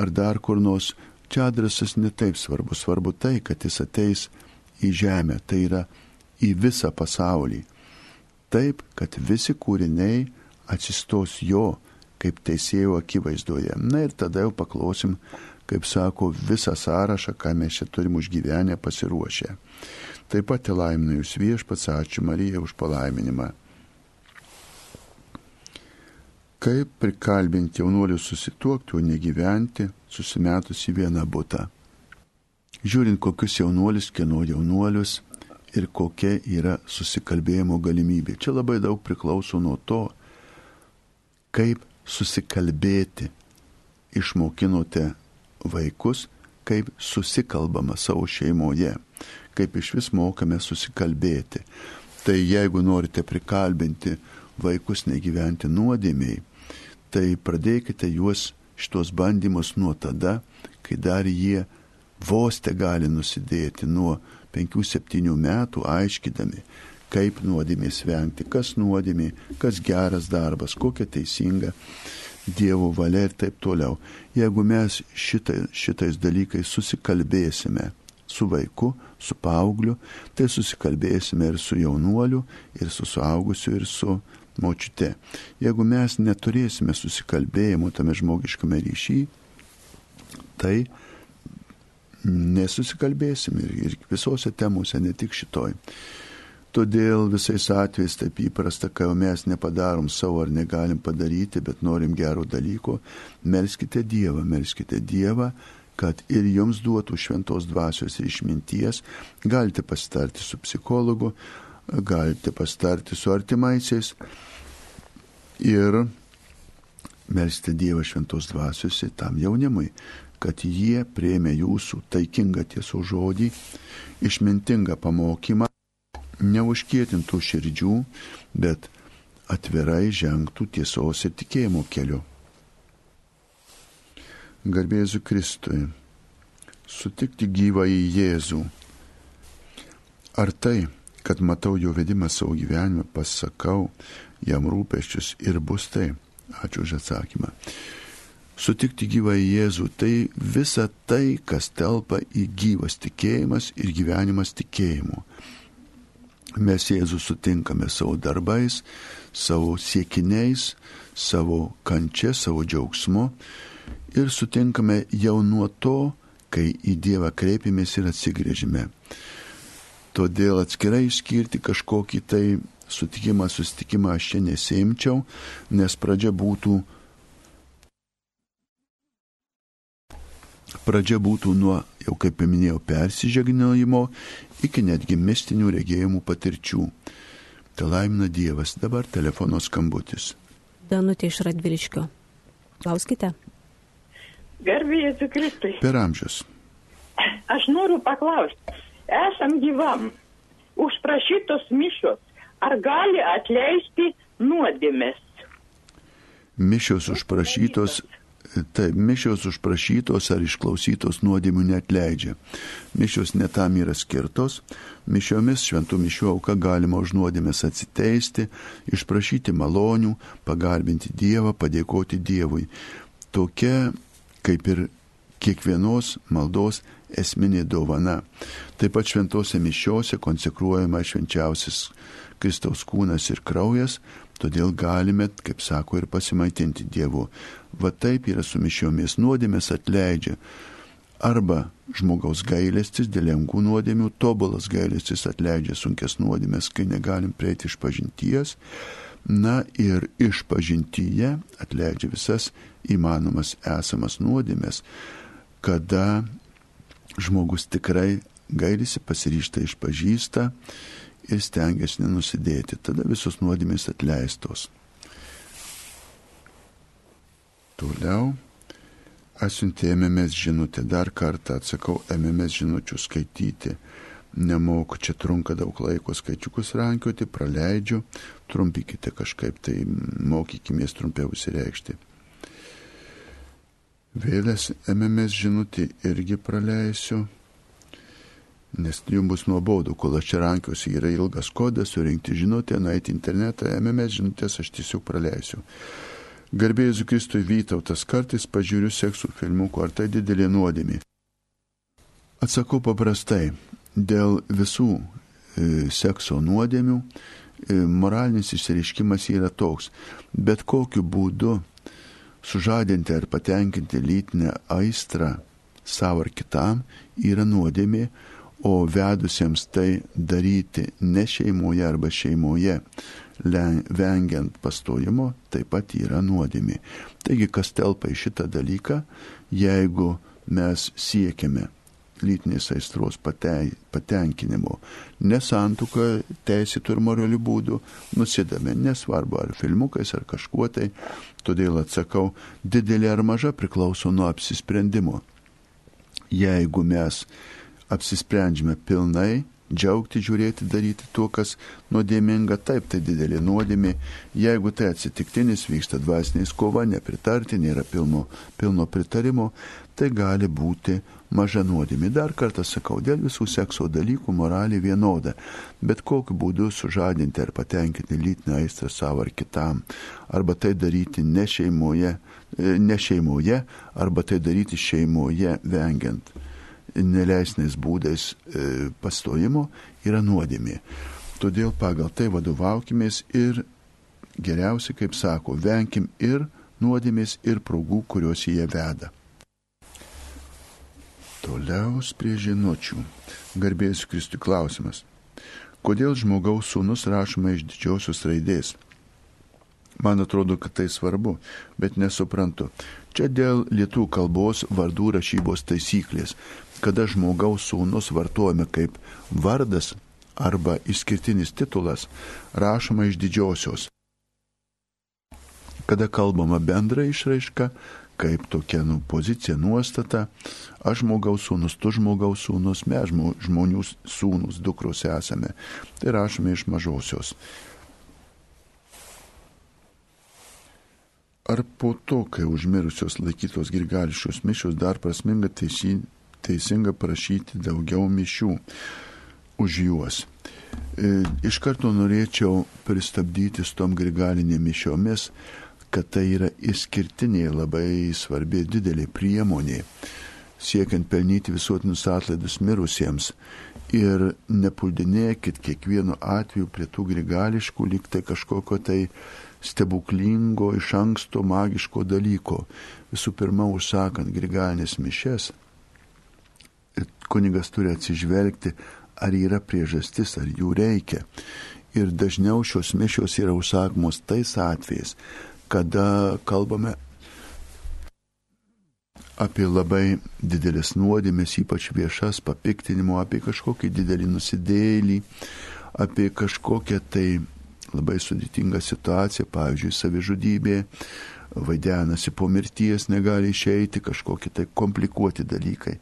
S2: ar dar kur nors. Čia adresas netaip svarbu, svarbu tai, kad jis ateis į žemę, tai yra į visą pasaulį. Taip, kad visi kūriniai atsistos jo kaip teisėjų akivaizdoje. Na ir tada jau paklausim kaip sako, visą sąrašą, ką mes čia turim užgyvenę pasiruošę. Taip pat laiminu jūs viešpats, ačiū Marija už palaiminimą. Kaip prikalbinti jaunuolius susituokti, o negyventi, susimetus į vieną būtą. Žiūrint, kokius jaunuolius, kieno jaunuolius ir kokia yra susikalbėjimo galimybė. Čia labai daug priklauso nuo to, kaip susikalbėti išmokinote vaikus, kaip susikalbama savo šeimoje, kaip iš vis mokame susikalbėti. Tai jeigu norite prikalbinti vaikus negyventi nuodėmiai, tai pradėkite juos šitos bandymus nuo tada, kai dar jie vos te gali nusidėti nuo 5-7 metų aiškydami, kaip nuodėmės vengti, kas nuodėmė, kas geras darbas, kokia teisinga Dievo valia ir taip toliau. Jeigu mes šitai, šitais dalykais susikalbėsime su vaiku, su paaugliu, tai susikalbėsime ir su jaunuoliu, ir su suaugusiu, ir su močiute. Jeigu mes neturėsime susikalbėjimo tame žmogiškame ryšyje, tai nesusikalbėsime ir, ir visose temose, ne tik šitoj. Todėl visais atvejais taip įprasta, kai mes nepadarom savo ar negalim padaryti, bet norim gero dalyko, melskite Dievą, melskite Dievą, kad ir jums duotų šventos dvasios ir išminties, galite pasitarti su psichologu, galite pasitarti su artimaisiais ir melskite Dievą šventos dvasios tam jaunimui, kad jie prieimė jūsų taikingą tiesų žodį, išmintingą pamokymą neužkietintų širdžių, bet atvirai žengtų tiesos ir tikėjimo keliu. Garbėsiu Kristui, sutikti gyvą į Jėzų. Ar tai, kad matau jo vedimą savo gyvenime, pasakau jam rūpeščius ir bus tai? Ačiū už atsakymą. Sutikti gyvą Jėzų tai visa tai, kas telpa į gyvas tikėjimas ir gyvenimas tikėjimu mes Jėzų sutinkame savo darbais, savo siekiniais, savo kančia, savo džiaugsmu ir sutinkame jau nuo to, kai į Dievą kreipiamės ir atsigrėžime. Todėl atskirai išskirti kažkokį tai sutikimą, susitikimą aš čia nesimčiau, nes pradžia būtų Pradžia būtų nuo, jau kaip minėjau, persižegnojimo iki netgi mistinių regėjimų patirčių. Te laimina Dievas, dabar telefono skambutis.
S1: Danutė iš Radviliškio. Klauskite.
S6: Gerbėjai Kristui.
S2: Per amžius.
S6: Aš noriu paklausti, esam gyvam, užprašytos mišos, ar gali atleisti nuodėmės?
S2: Mišios užprašytos, taip, mišios užprašytos ar išklausytos nuodėmių netleidžia. Mišios netam yra skirtos. Mišiomis šventų mišių auka galima už nuodėmės atsiteisti, išprašyti malonių, pagarbinti Dievą, padėkoti Dievui. Tokia kaip ir kiekvienos maldos esminė dovana. Taip pat šventose mišiose konsekruojama švenčiausias Kristaus kūnas ir kraujas, Todėl galime, kaip sako, ir pasimaitinti Dievu. Va taip yra su mišiomis nuodėmės atleidžia. Arba žmogaus gailestis dėl lengvų nuodėmių, tobulas gailestis atleidžia sunkes nuodėmės, kai negalim prieiti iš pažinties. Na ir iš pažintyje atleidžia visas įmanomas esamas nuodėmės, kada žmogus tikrai gailisi, pasiryšta išpažįsta ir stengiasi nenusidėti. Tada visos nuodėmės atleistos. Toliau atsiuntė ėmėmės žinutę, dar kartą atsakau, ėmėmės žinučių skaityti. Nemoku, čia trunka daug laiko skaičiukus rankioti, praleidžiu, trumpikite kažkaip, tai mokykimės trumpiau įsireikšti. Vėlės ėmėmės žinutį irgi praleisiu nes jums bus nuobodu, kol aš čia rankiuosi, yra ilgas kodas, surinkti žinutę, nueiti internetą, MMS žinutės aš tiesiog praleisiu. Garbėjus Kristui Vytautas kartais pažiūriu seksų filmukų, ar tai didelė nuodėmė. Atsakau paprastai, dėl visų e, sekso nuodėmių e, moralinis išsireiškimas yra toks, bet kokiu būdu sužadinti ar patenkinti lytinę aistrą savo ar kitam yra nuodėmė, o vedusiems tai daryti ne šeimoje arba šeimoje, vengiant pastojimo, taip pat yra nuodėmė. Taigi, kas telpa į šitą dalyką, jeigu mes siekiame lytinės aistros patenkinimo, nesantuką teisėtų ir moralių būdų, nusidame, nesvarbu ar filmukais, ar kažkuo tai, todėl atsakau, didelė ar maža priklauso nuo apsisprendimo. Jeigu mes apsisprendžiame pilnai džiaugti, žiūrėti, daryti tuo, kas nuodėminga, taip tai didelė nuodėmė, jeigu tai atsitiktinis vyksta dvasiniais kova, nepritarti, nėra pilno, pilno pritarimo, tai gali būti maža nuodėmė. Dar kartą sakau, dėl visų sekso dalykų moralė vienoda, bet kokiu būdu sužadinti ar patenkinti lytinę aistrą savo ar kitam, arba tai daryti ne šeimoje, e, ne šeimoje arba tai daryti šeimoje vengiant neleisnais būdais e, pastojimo yra nuodėmė. Todėl pagal tai vadovaukimės ir geriausiai, kaip sako, venkim ir nuodėmės, ir progų, kuriuos jie veda. Toliau prie žinučių. Garbės Kristui klausimas. Kodėl žmogaus sūnus rašoma iš didžiosios raidės? Man atrodo, kad tai svarbu, bet nesuprantu. Čia dėl lietų kalbos vardų rašybos taisyklės kada žmogaus sūnus vartojame kaip vardas arba išskirtinis titulas, rašoma iš didžiosios. Kada kalbama bendra išraiška, kaip tokia nu, pozicija, nuostata, aš žmogaus sūnus, tu žmogaus sūnus, mes žmonių sūnus, dukros esame, tai rašome iš mažosios. Ar po to, kai užmirusios laikytos grigališkos mišios, dar prasminga taisy, teisinga prašyti daugiau mišių už juos. E, iš karto norėčiau pristabdyti su tom grigalinė mišiomis, kad tai yra išskirtinė labai svarbi didelė priemonė, siekiant pelnyti visuotinius atlaidus mirusiems. Ir nepuldinėkit kiekvienu atveju prie tų grigališkų liktai kažkokio tai stebuklingo, iš anksto magiško dalyko. Visų pirma, užsakant grigalinės mišes, kunigas turi atsižvelgti, ar yra priežastis, ar jų reikia. Ir dažniau šios mišios yra užsakomos tais atvejais, kada kalbame apie labai didelės nuodėmės, ypač viešas papiktinimo, apie kažkokį didelį nusidėlį, apie kažkokią tai labai sudėtingą situaciją, pavyzdžiui, savižudybė, vaidenasi po mirties, negali išeiti, kažkokie tai komplikuoti dalykai.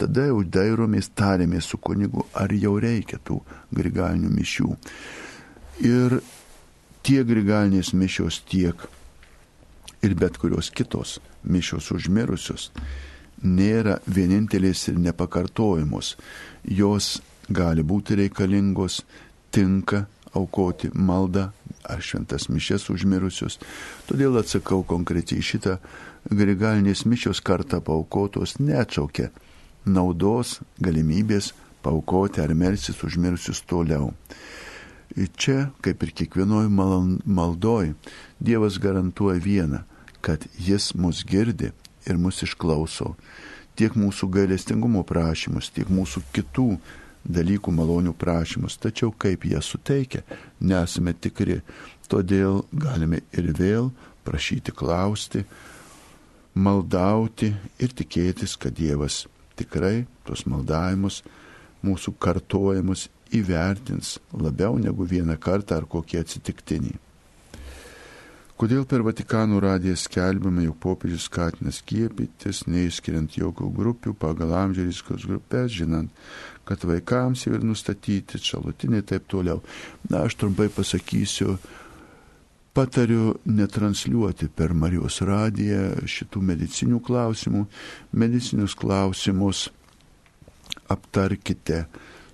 S2: Tada jau dairomės, tarėmės su kunigu, ar jau reikia tų grigalinių mišių. Ir tiek grigalinės mišios, tiek ir bet kurios kitos mišios užmirusios nėra vienintelės ir nepakartojamos. Jos gali būti reikalingos, tinka aukoti maldą ar šventas mišes užmirusius. Todėl atsakau konkrečiai šitą grigalinės mišios kartą paukotos neatšaukia naudos, galimybės paukoti ar melsis užmirusius toliau. Čia, kaip ir kiekvienoj maldoj, Dievas garantuoja vieną, kad Jis mus girdi ir mus išklauso. Tiek mūsų gailestingumo prašymus, tiek mūsų kitų dalykų malonių prašymus. Tačiau kaip jie suteikia, nesame tikri. Todėl galime ir vėl prašyti klausti, maldauti ir tikėtis, kad Dievas tikrai tos maldavimus, mūsų kartojimus įvertins labiau negu vieną kartą ar kokie atsitiktiniai. Kodėl per Vatikano radiją skelbiama, jog popiežius skatina skiepytis, neįskiriant jokių grupių pagal amžių rizikos grupės, žinant, kad vaikams jau ir nustatyti šalutiniai taip toliau. Na, aš trumpai pasakysiu, patariu netransliuoti per Marijos radiją šitų medicinių klausimų. Medicinius klausimus aptarkite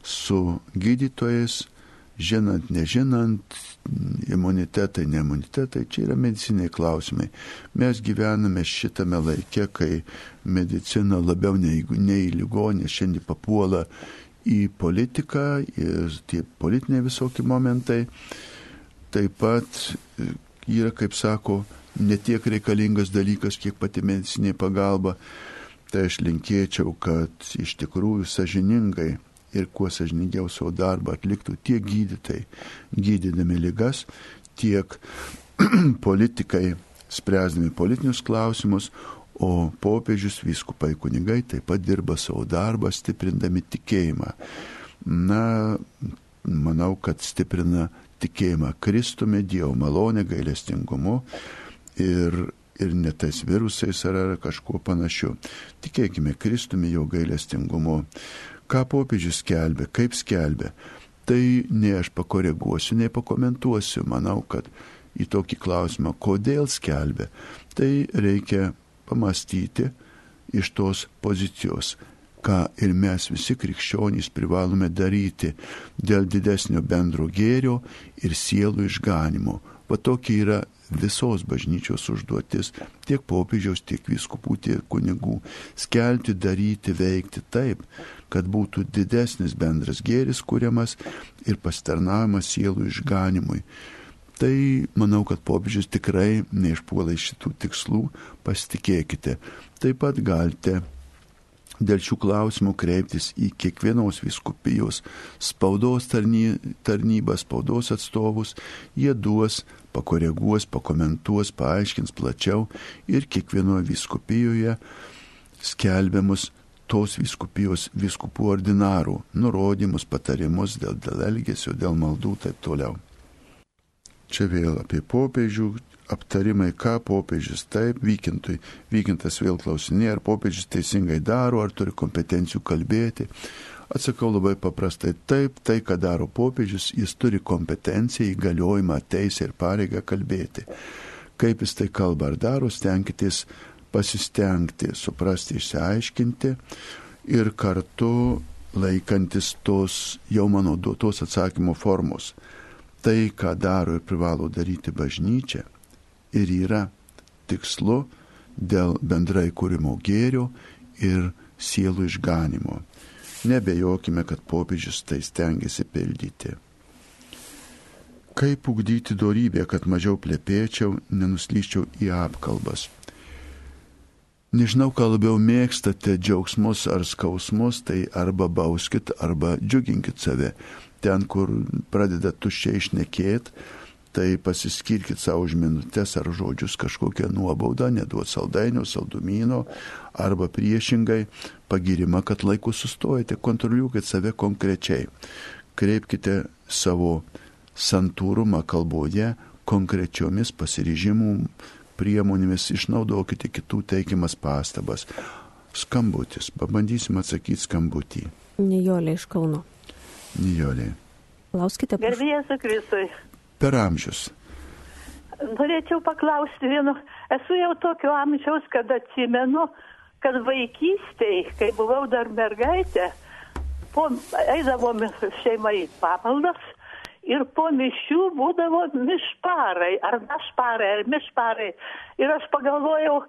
S2: su gydytojais, žinant, nežinant, imunitetai, ne imunitetai, čia yra mediciniai klausimai. Mes gyvename šitame laike, kai medicina labiau nei, nei ligonė šiandien papuola į politiką ir tie politiniai visokie momentai. Taip pat e, yra, kaip sako, ne tiek reikalingas dalykas, kiek pati medicinė pagalba. Tai aš linkėčiau, kad iš tikrųjų sažiningai ir kuo sažiningiau savo darbą atliktų tiek gydytai, gydydami lygas, tiek politikai, spręsdami politinius klausimus, o popiežius, vyskupai, kunigai taip pat dirba savo darbą, stiprindami tikėjimą. Na, manau, kad stiprina tikėjimą Kristumi, Dievo malonė, gailestingumu ir, ir ne tais virusais ar, ar kažkuo panašiu. Tikėkime Kristumi, jo gailestingumu ką popiežius skelbė, kaip skelbė, tai ne aš pakoreguosiu, nei pakomentuosiu. Manau, kad į tokį klausimą, kodėl skelbė, tai reikia pamastyti iš tos pozicijos, ką ir mes visi krikščionys privalome daryti dėl didesnio bendro gėrio ir sielų išganimo. Va tokia yra visos bažnyčios užduotis, tiek popiežiaus, tiek viskupų, tiek kunigų - skelti, daryti, veikti taip, kad būtų didesnis bendras gėris kuriamas ir pasitarnavimas sielų išganimui. Tai manau, kad popiežius tikrai neišpuola iš šitų tikslų, pasitikėkite. Taip pat galite dėl šių klausimų kreiptis į kiekvienos viskupijos spaudos tarnybą, spaudos atstovus, jie duos pakoreguos, pakomentuos, paaiškins plačiau ir kiekvienoje viskupijoje skelbiamus tos viskupijos viskupų ordinarų nurodymus, patarimus dėl, dėl elgesio, dėl maldų ir taip toliau. Čia vėl apie popiežių aptarimai, ką popiežius taip, vykintui, vykintas vėl klausinė, ar popiežius teisingai daro, ar turi kompetencijų kalbėti. Atsakau labai paprastai, taip, tai, ką daro popiežius, jis turi kompetenciją, įgaliojimą, teisę ir pareigą kalbėti. Kaip jis tai kalba ar daro, stenkitės pasistengti, suprasti, išsiaiškinti ir kartu laikantis tos jau mano duotos atsakymo formos. Tai, ką daro ir privalo daryti bažnyčia, ir yra tikslu dėl bendrai kūrimo gėrio ir sielų išganimo. Nebejokime, kad popiežius tai stengiasi pildyti. Kaip ugdyti darybę, kad mažiau plepėčiau, nenuslyščiau į apkalbas. Nežinau, ką labiau mėgstate, džiaugsmus ar skausmus, tai arba bauskit, arba džiuginkit save. Ten, kur pradeda tuščiai išnekėti, tai pasiskirkit savo už minutės ar žodžius kažkokią nuobaudą, neduot saldainio, saldumino, arba priešingai pagirimą, kad laiku sustojate, kontroliuokit save konkrečiai. Kreipkite savo santūrumą kalboje konkrečiomis pasiryžimų priemonėmis, išnaudokite kitų teikiamas pastabas. Skambutis, pabandysim atsakyti skambutį.
S1: Nijolė iš Kauno.
S2: Nijolė.
S1: Klauskite.
S4: Gerbėjai Kristui
S2: per amžius.
S7: norėčiau paklausti vienu, esu jau tokio amžiaus, kad atsimenu, kad vaikystėje, kai buvau dar mergaitė, po, eidavom šeimai į pamaldas ir po mišių būdavo mišparai, ar našparai, ar mišparai. Ir aš pagalvojau,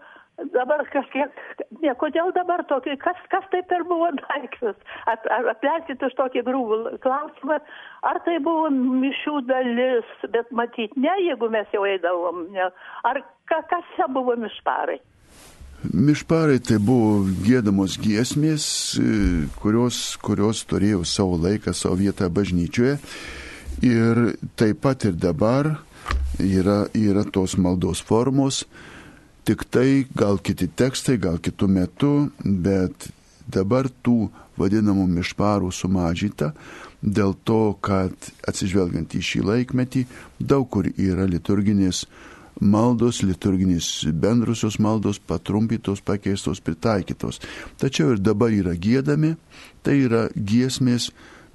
S7: dabar kažkiek, ne, kodėl dabar tokį, kas, kas tai per buvo daiktas? At, at, atleiskit už tokį grūvų klausimą, ar tai buvo mišių dalis, bet matyt, ne, jeigu mes jau eidavom, ne. Ar ka, kas čia buvo mišparai?
S2: Mišparai tai buvo gėdamos giesmės, kurios, kurios turėjo savo laiką, savo vietą bažnyčioje. Ir taip pat ir dabar yra, yra tos maldos formos, tik tai gal kiti tekstai, gal kitų metų, bet dabar tų vadinamų mišparų sumažyta dėl to, kad atsižvelgiant į šį laikmetį, daug kur yra liturginės maldos, liturginės bendrusios maldos patrumpytos, pakeistos, pritaikytos. Tačiau ir dabar yra gėdami, tai yra giesmės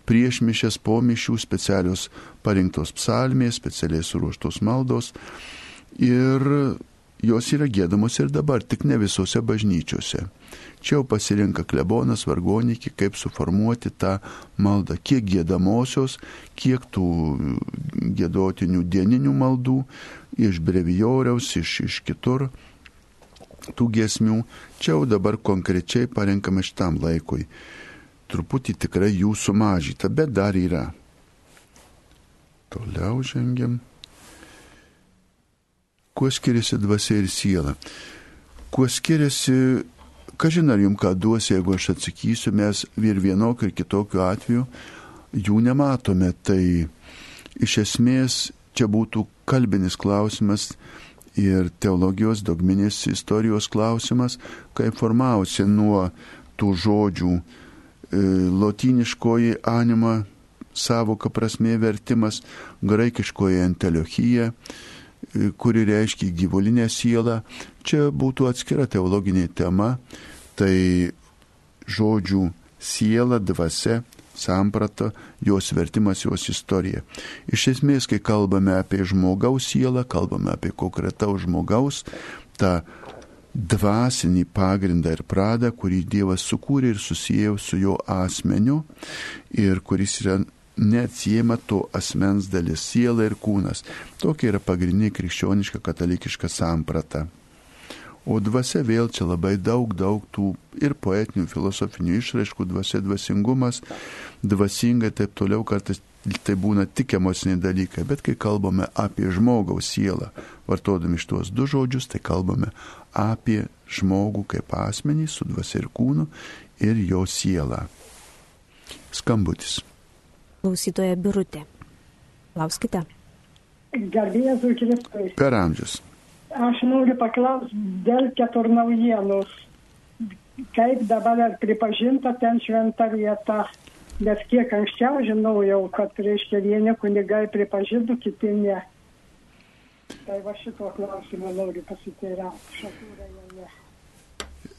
S2: prieš mišęs po mišių specialios parinktos psalmės, specialiai suruoštos maldos. Ir jos yra gėdamos ir dabar, tik ne visose bažnyčiose. Čia jau pasirinka klebonas, vargonikį, kaip suformuoti tą maldą, kiek gėdamosios, kiek tų gėdotinių dieninių maldų, iš brevijoriaus, iš, iš kitur tų giesmių. Čia jau dabar konkrečiai parenkame šitam laikui. Truputį tikrai jų sumažyta, bet dar yra. Toliau žengiam. Kuo skiriasi dvasia ir siela? Kuo skiriasi, kažin ar jums ką duos, jeigu aš atsakysiu, mes ir vienokiu ir kitokiu atveju jų nematome. Tai iš esmės čia būtų kalbinis klausimas ir teologijos dogminės istorijos klausimas, kaip formavosi nuo tų žodžių e, lotyniškoji anima, savoka prasme vertimas, graikiškoji enteliochija, kuri reiškia gyvulinę sielą. Čia būtų atskira teologinė tema, tai žodžių siela, dvasia, samprata, jos vertimas, jos istorija. Iš esmės, kai kalbame apie žmogaus sielą, kalbame apie konkretaus žmogaus, tą dvasinį pagrindą ir pradą, kurį Dievas sukūrė ir susijęo su jo asmeniu ir kuris yra neatsiejama to asmens dalis - siela ir kūnas. Tokia yra pagrindinė krikščioniška katalikiška samprata. O dvasia vėl čia labai daug, daug tų ir poetinių, filosofinių išraiškų, dvasia dvasingumas, dvasingai taip toliau, kartais tai būna tik emociniai dalykai, bet kai kalbame apie žmogaus sielą, vartodami šitos du žodžius, tai kalbame apie žmogų kaip asmenį su dvasia ir kūnu ir jo sielą. Skambutis
S1: klausytoja Birutė. Klauskite.
S8: Garbėjas Kristus.
S2: Per amžius.
S8: Aš noriu paklausti dėl ketur naujienos. Kaip dabar ar pripažinta ten šventa vieta? Nes kiek anksčiau žinojau, kad reiškia vieni kunigai pripažintų, kiti ne. Tai va šito klausimo noriu pasiteirauti.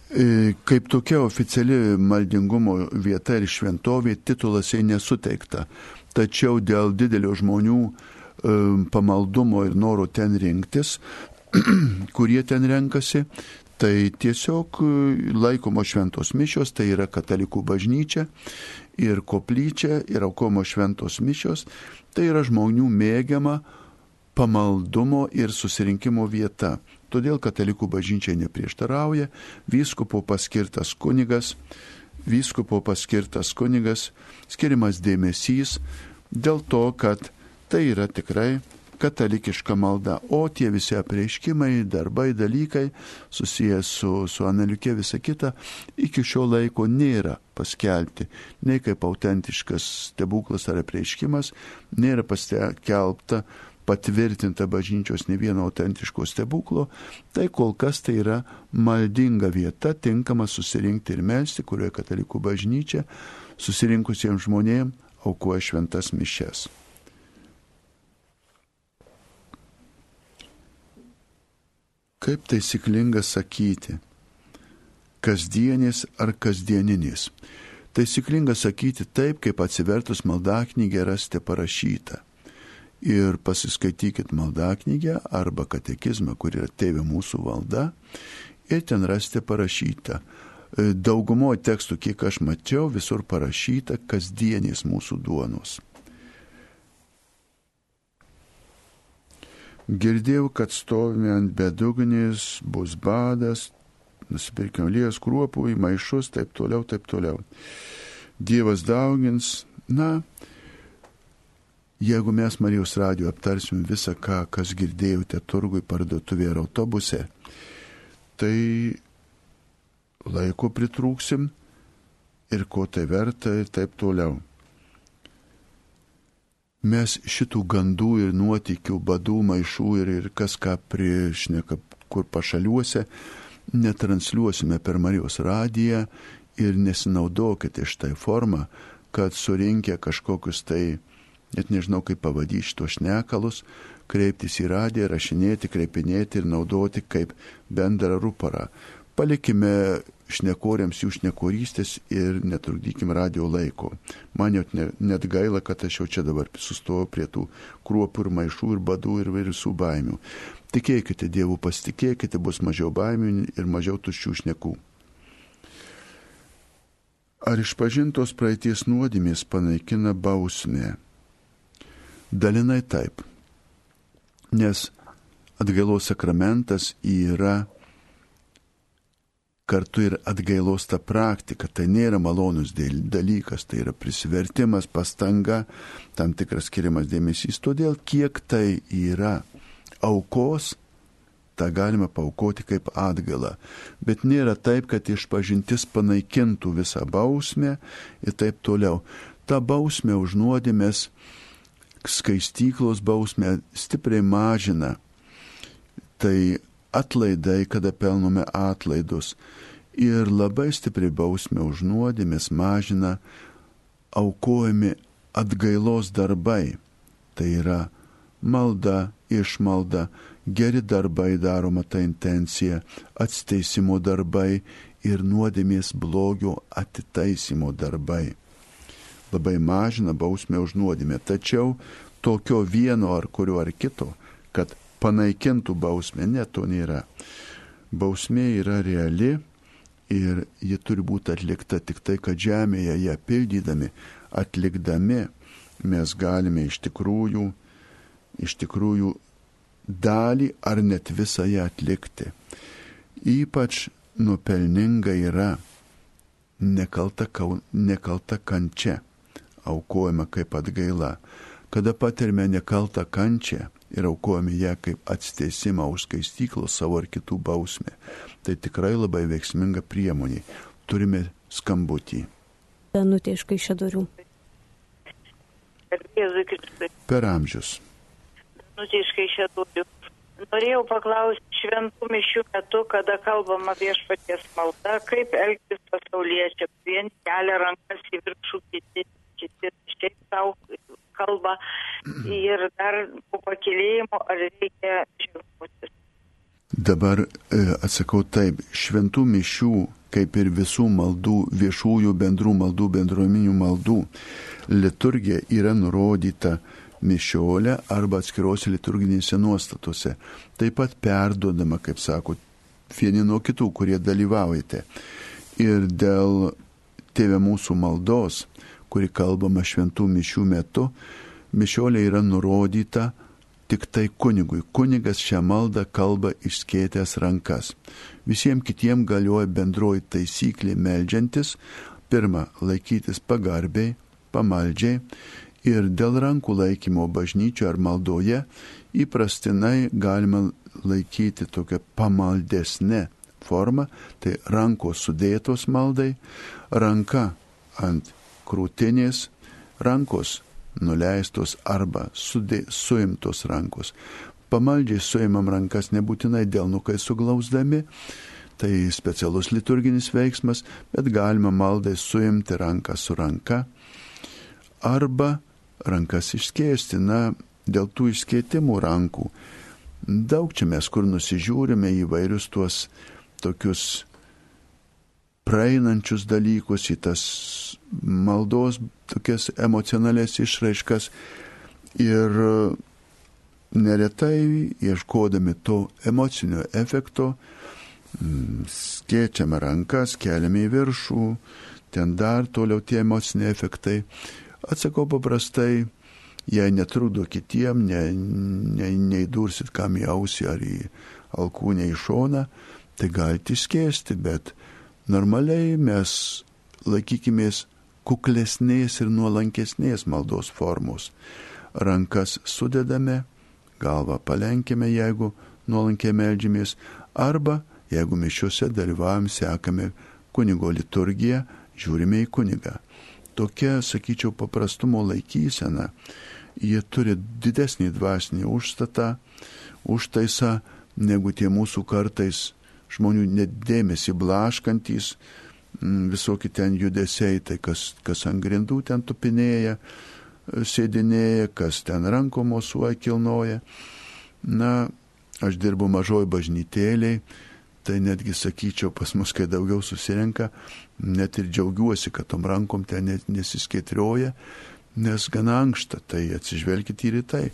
S2: E, kaip tokia oficiali maldingumo vieta ir šventovė titulas jai nesuteikta. Tačiau dėl didelio žmonių e, pamaldumo ir noro ten rinktis, kurie ten renkasi, tai tiesiog e, laikomo šventos mišios, tai yra katalikų bažnyčia ir koplyčia ir aukomo šventos mišios, tai yra žmonių mėgiama pamaldumo ir susirinkimo vieta. Todėl katalikų bažnyčiai neprieštarauja, vyskupo paskirtas kunigas, vyskupo paskirtas kunigas, skiriamas dėmesys dėl to, kad tai yra tikrai katalikiška malda, o tie visi apreiškimai, darbai, dalykai susijęs su, su analiukė, visa kita, iki šio laiko nėra paskelbti, nei kaip autentiškas stebuklas ar apreiškimas, nėra paskelbta patvirtinta bažnyčios ne vieno autentiško stebuklo, tai kol kas tai yra maldinga vieta, tinkama susirinkti ir melsti, kurioje katalikų bažnyčia susirinkusiems žmonėms aukoja šventas mišes. Kaip taisyklinga sakyti, kasdienis ar kasdieninis. Taisyklinga sakyti taip, kaip atsivertus maldaknygę rasite parašyta ir pasiskaitykit maldaknygę arba katekizmą, kur yra tėvė mūsų valda ir ten rasite parašyta. E, Daugumoje tekstų, kiek aš mačiau, visur parašyta kasdienės mūsų duonos. Girdėjau, kad stovime ant bedugnės, bus badas, nusipirkime lijas kruopų į maišus, taip toliau, taip toliau. Dievas daugins, na, Jeigu mes Marijos radio aptarsim visą, ką, kas girdėjote turgui, parduotuvėje ar autobuse, tai laiko pritrūksim ir ko tai verta ir taip toliau. Mes šitų gandų ir nuotikių, badų, maišų ir, ir kas ką priešneka kur pašaliuose, netransliuosime per Marijos radiją ir nesinaudokite štai formą, kad surinkę kažkokius tai net nežinau kaip pavadyti šitos šnekalus, kreiptis į radiją, rašinėti, kreipinėti ir naudoti kaip bendrą ruparą. Palikime šnekoriams jų šnekorystės ir netrukdykime radio laiko. Man jau ne, net gaila, kad aš jau čia dabar sustoju prie tų kruopų ir maišų ir badų ir visų baimių. Tikėkite Dievu, pasitikėkite, bus mažiau baimių ir mažiau tuščių šnekų. Ar išpažintos praeities nuodėmės panaikina bausmę? Dalinai taip. Nes atgailos sakramentas yra kartu ir atgailos ta praktika. Tai nėra malonus dalykas, tai yra prisivertimas, pastanga, tam tikras skiriamas dėmesys. Todėl kiek tai yra aukos, tą galima paukoti kaip atgalą. Bet nėra taip, kad išpažintis panaikintų visą bausmę ir taip toliau. Ta bausmė už nuodėmės skaistyklos bausmę stipriai mažina. Tai atlaidai, kada pelnome atlaidus. Ir labai stipriai bausmę už nuodėmės mažina aukojami atgailos darbai. Tai yra malda, išmalda, geri darbai daroma ta intencija, atsteisimo darbai ir nuodėmės blogio atitaisimo darbai labai mažina bausmę už nuodėmę. Tačiau tokio vieno ar kurio ar kito, kad panaikintų bausmę, ne to nėra. Bausmė yra reali ir ji turi būti atlikta tik tai, kad žemėje ją pildydami, atlikdami mes galime iš tikrųjų, iš tikrųjų dalį ar net visą ją atlikti. Ypač nupelninga yra nekalta, nekalta kančia aukojame kaip atgaila. Kada patirime nekaltą kančią ir aukojame ją kaip atsteisimą už skaistyklos savo ar kitų bausmę, tai tikrai labai veiksminga priemonė. Turime skambutį.
S1: Danutė iš Kaišėdorių.
S2: Per amžius.
S6: Danutė iš Kaišėdorių. Norėjau paklausti šventų mišių metu, kada kalbama viešpaties malda, kaip elgtis pasauliečiams. Vien kelia rankas į viršų, kiti kiti šiaip savo kalba ir dar po pakilėjimo ar reikia žiūrėtis.
S2: Dabar e, atsakau taip, šventų mišių, kaip ir visų maldų, viešųjų bendrų maldų, bendruomenių maldų, liturgija yra nurodyta mišiolė arba atskirose liturginėse nuostatose. Taip pat perduodama, kaip sako, vieni nuo kitų, kurie dalyvaujate. Ir dėl tėvė mūsų maldos kuri kalbama šventų mišių metu, mišiolė yra nurodyta tik tai kunigui. Kunigas šią maldą kalba išskėtęs rankas. Visiems kitiems galioja bendroji taisyklė melžiantis, pirmą laikytis pagarbiai, pamaldžiai ir dėl rankų laikymo bažnyčio ar maldoje įprastinai galima laikyti tokią pamaldesnę formą, tai rankos sudėtos maldai, ranka ant krūtinės, rankos nuleistos arba sudė, suimtos rankos. Pamaldžiai suimam rankas nebūtinai delnukai suglausdami, tai specialus liturginis veiksmas, bet galima maldai suimti ranką su ranka arba rankas išskėsti, na, dėl tų išskėtimų rankų. Daug čia mes kur nusižiūrime įvairius tuos tokius praeinančius dalykus, į tas maldos tokias emocionalės išraiškas. Ir neretai ieškodami to emocinio efekto, mm, skėčiame rankas, keliame į viršų, ten dar toliau tie emociniai efektai. Atsakau paprastai, jei netrukdo kitiem, ne, ne, neįdursit kam į ausį ar į alkūnę į šoną, tai galite išskėsti, bet normaliai mes laikykimės kuklesnės ir nuolankesnės maldos formos. Rankas sudedame, galvą palenkime, jeigu nuolankiai melžiamės, arba jeigu mišiuose dalyvavom, sekame kunigo liturgiją, žiūrime į kunigą. Tokia, sakyčiau, paprastumo laikysena, jie turi didesnį dvasinį užstatą, užtaisą, negu tie mūsų kartais žmonių nedėmesį blaškantys, mm, visokie ten judesiai, tai kas, kas ant grindų ten tupinėja, sėdinėja, kas ten rankom mosuoja, kilnoja. Na, aš dirbu mažoj bažnytėliai, tai netgi sakyčiau, pas mus, kai daugiau susirenka, net ir džiaugiuosi, kad tom rankom ten nesiskaitrioja, nes gana ankšta, tai atsižvelkite ir į tai.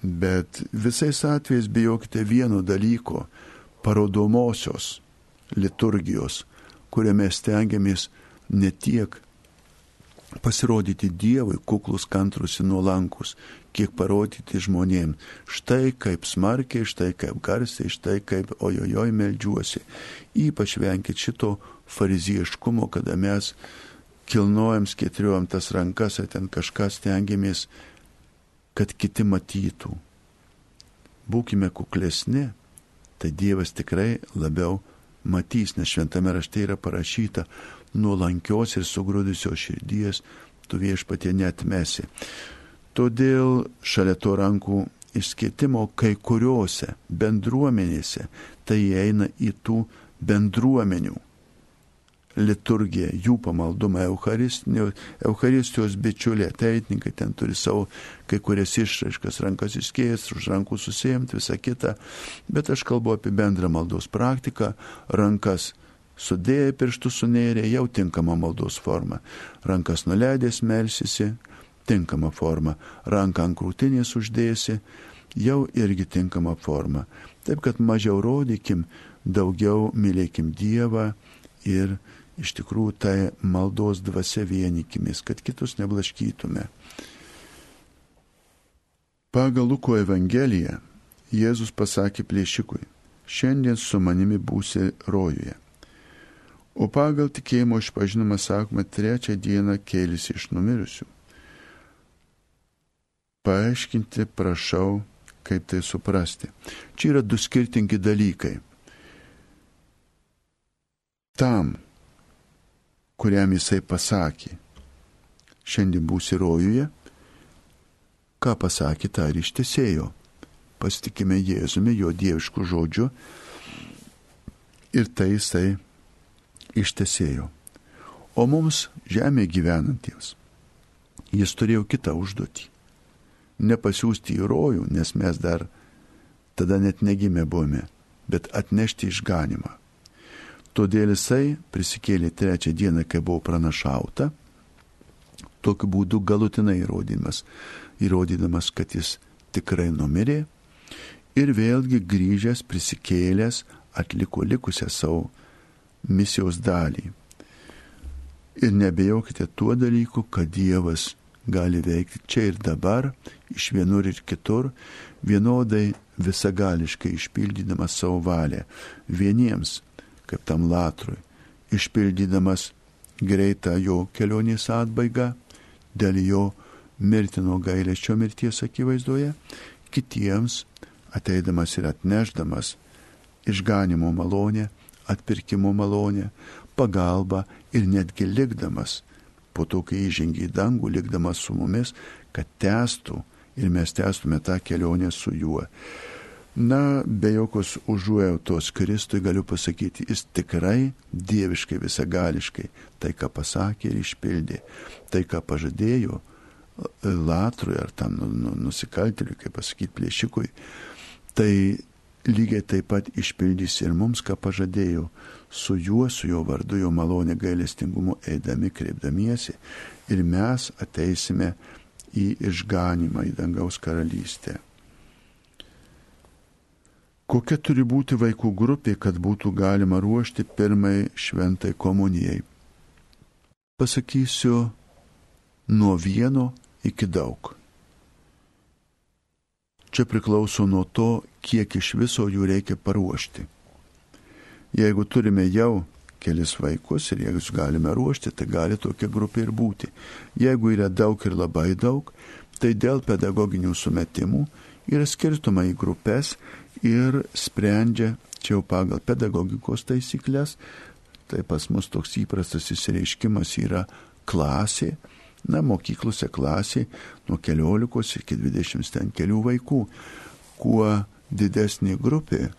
S2: Bet visais atvejais bijokite vieno dalyko - parodomosios liturgijos, kuriame stengiamės ne tiek pasirodyti Dievui kuklus, kantrus ir nuolankus, kiek parodyti žmonėms. Štai kaip smarkiai, štai kaip garsiai, štai kaip ojojoj melžiuosi. Ypač venkit šito farizieškumo, kada mes kilnojam, skėtriuojam tas rankas, ar ten kažką stengiamės, kad kiti matytų. Būkime kuklesni, tai Dievas tikrai labiau matys, nes šventame rašte yra parašyta, nuolankios ir sugrūdusios širdies tu viešpatie netmesi. Todėl šalia to rankų išskėtimo kai kuriuose bendruomenėse tai eina į tų bendruomenių liturgiją, jų pamaldumą, Eucharistijos bičiulė, teitininkai ten turi savo kai kurias išraiškas, rankas išskėjęs, už rankų susijęmt, visą kitą, bet aš kalbu apie bendrą maldos praktiką, rankas sudėję pirštų sunėrė, jau tinkama maldos forma. Rankas nuleidęs melsisi, tinkama forma. Ranką ant krūtinės uždėsi, jau irgi tinkama forma. Taip kad mažiau rodykim, daugiau mylėkim Dievą ir iš tikrųjų tai maldos dvasia vienikimės, kad kitus neblaškytume. Pagal Luko Evangeliją Jėzus pasakė plėšikui, šiandien su manimi būsi rojuje. O pagal tikėjimo išpažinimą sakoma, trečią dieną kėlėsi iš numirusių. Paaiškinti prašau, kaip tai suprasti. Čia yra du skirtingi dalykai. Tam, kuriam jisai pasakė, šiandien būsi rojuje, ką pasakė, tą ir ištesėjo. Pasitikime Jėzumi, jo dieviškų žodžių ir tai jisai ištesėjo. O mums žemė gyvenantiems jis turėjo kitą užduotį - nepasiūsti į rojų, nes mes dar tada net negimę buvome, bet atnešti išganimą. Todėl jisai prisikėlė trečią dieną, kai buvo pranašauta, tokiu būdu galutinai įrodymas, įrodydamas, kad jis tikrai numirė ir vėlgi grįžęs prisikėlęs atliko likusią savo misijos dalį. Ir nebejokite tuo dalyku, kad Dievas gali veikti čia ir dabar, iš vienur ir kitur, vienodai visagališkai išpildydamas savo valią. Vieniems, kaip tam latrui, išpildydamas greitą jo kelionės atbaigą, dėl jo mirtino gailėščio mirties akivaizdoje, kitiems ateidamas ir atneždamas išganimo malonę, atpirkimo malonę, pagalbą ir netgi likdamas, po to, kai įžengė į dangų, likdamas su mumis, kad testų ir mes testume tą kelionę su juo. Na, be jokios užuojautos Kristui galiu pasakyti, jis tikrai dieviškai visagališkai tai, ką pasakė ir išpildė, tai, ką pažadėjo Latrui ar tam nu, nu, nusikaltėliui, kaip pasakyti, plėšikui, tai lygiai taip pat išpildys ir mums, ką pažadėjo, su juo, su jo vardu, jo malonė gailestingumu eidami, kreipdamiesi ir mes ateisime į išganimą, į dangaus karalystę. Kokia turi būti vaikų grupė, kad būtų galima ruošti pirmai šventai komunijai? Pasakysiu nuo vieno iki daug. Čia priklauso nuo to, kiek iš viso jų reikia paruošti. Jeigu turime jau kelis vaikus ir jeigu galime ruošti, tai gali tokia grupė ir būti. Jeigu yra daug ir labai daug, tai dėl pedagoginių sumetimų yra skirstoma į grupės ir sprendžia čia jau pagal pedagogikos taisyklės. Tai pas mus toks įprastas įsireiškimas yra klasė. Na, mokyklose klasė nuo 14 iki 20 ten kelių vaikų. Kuo didesnė grupė,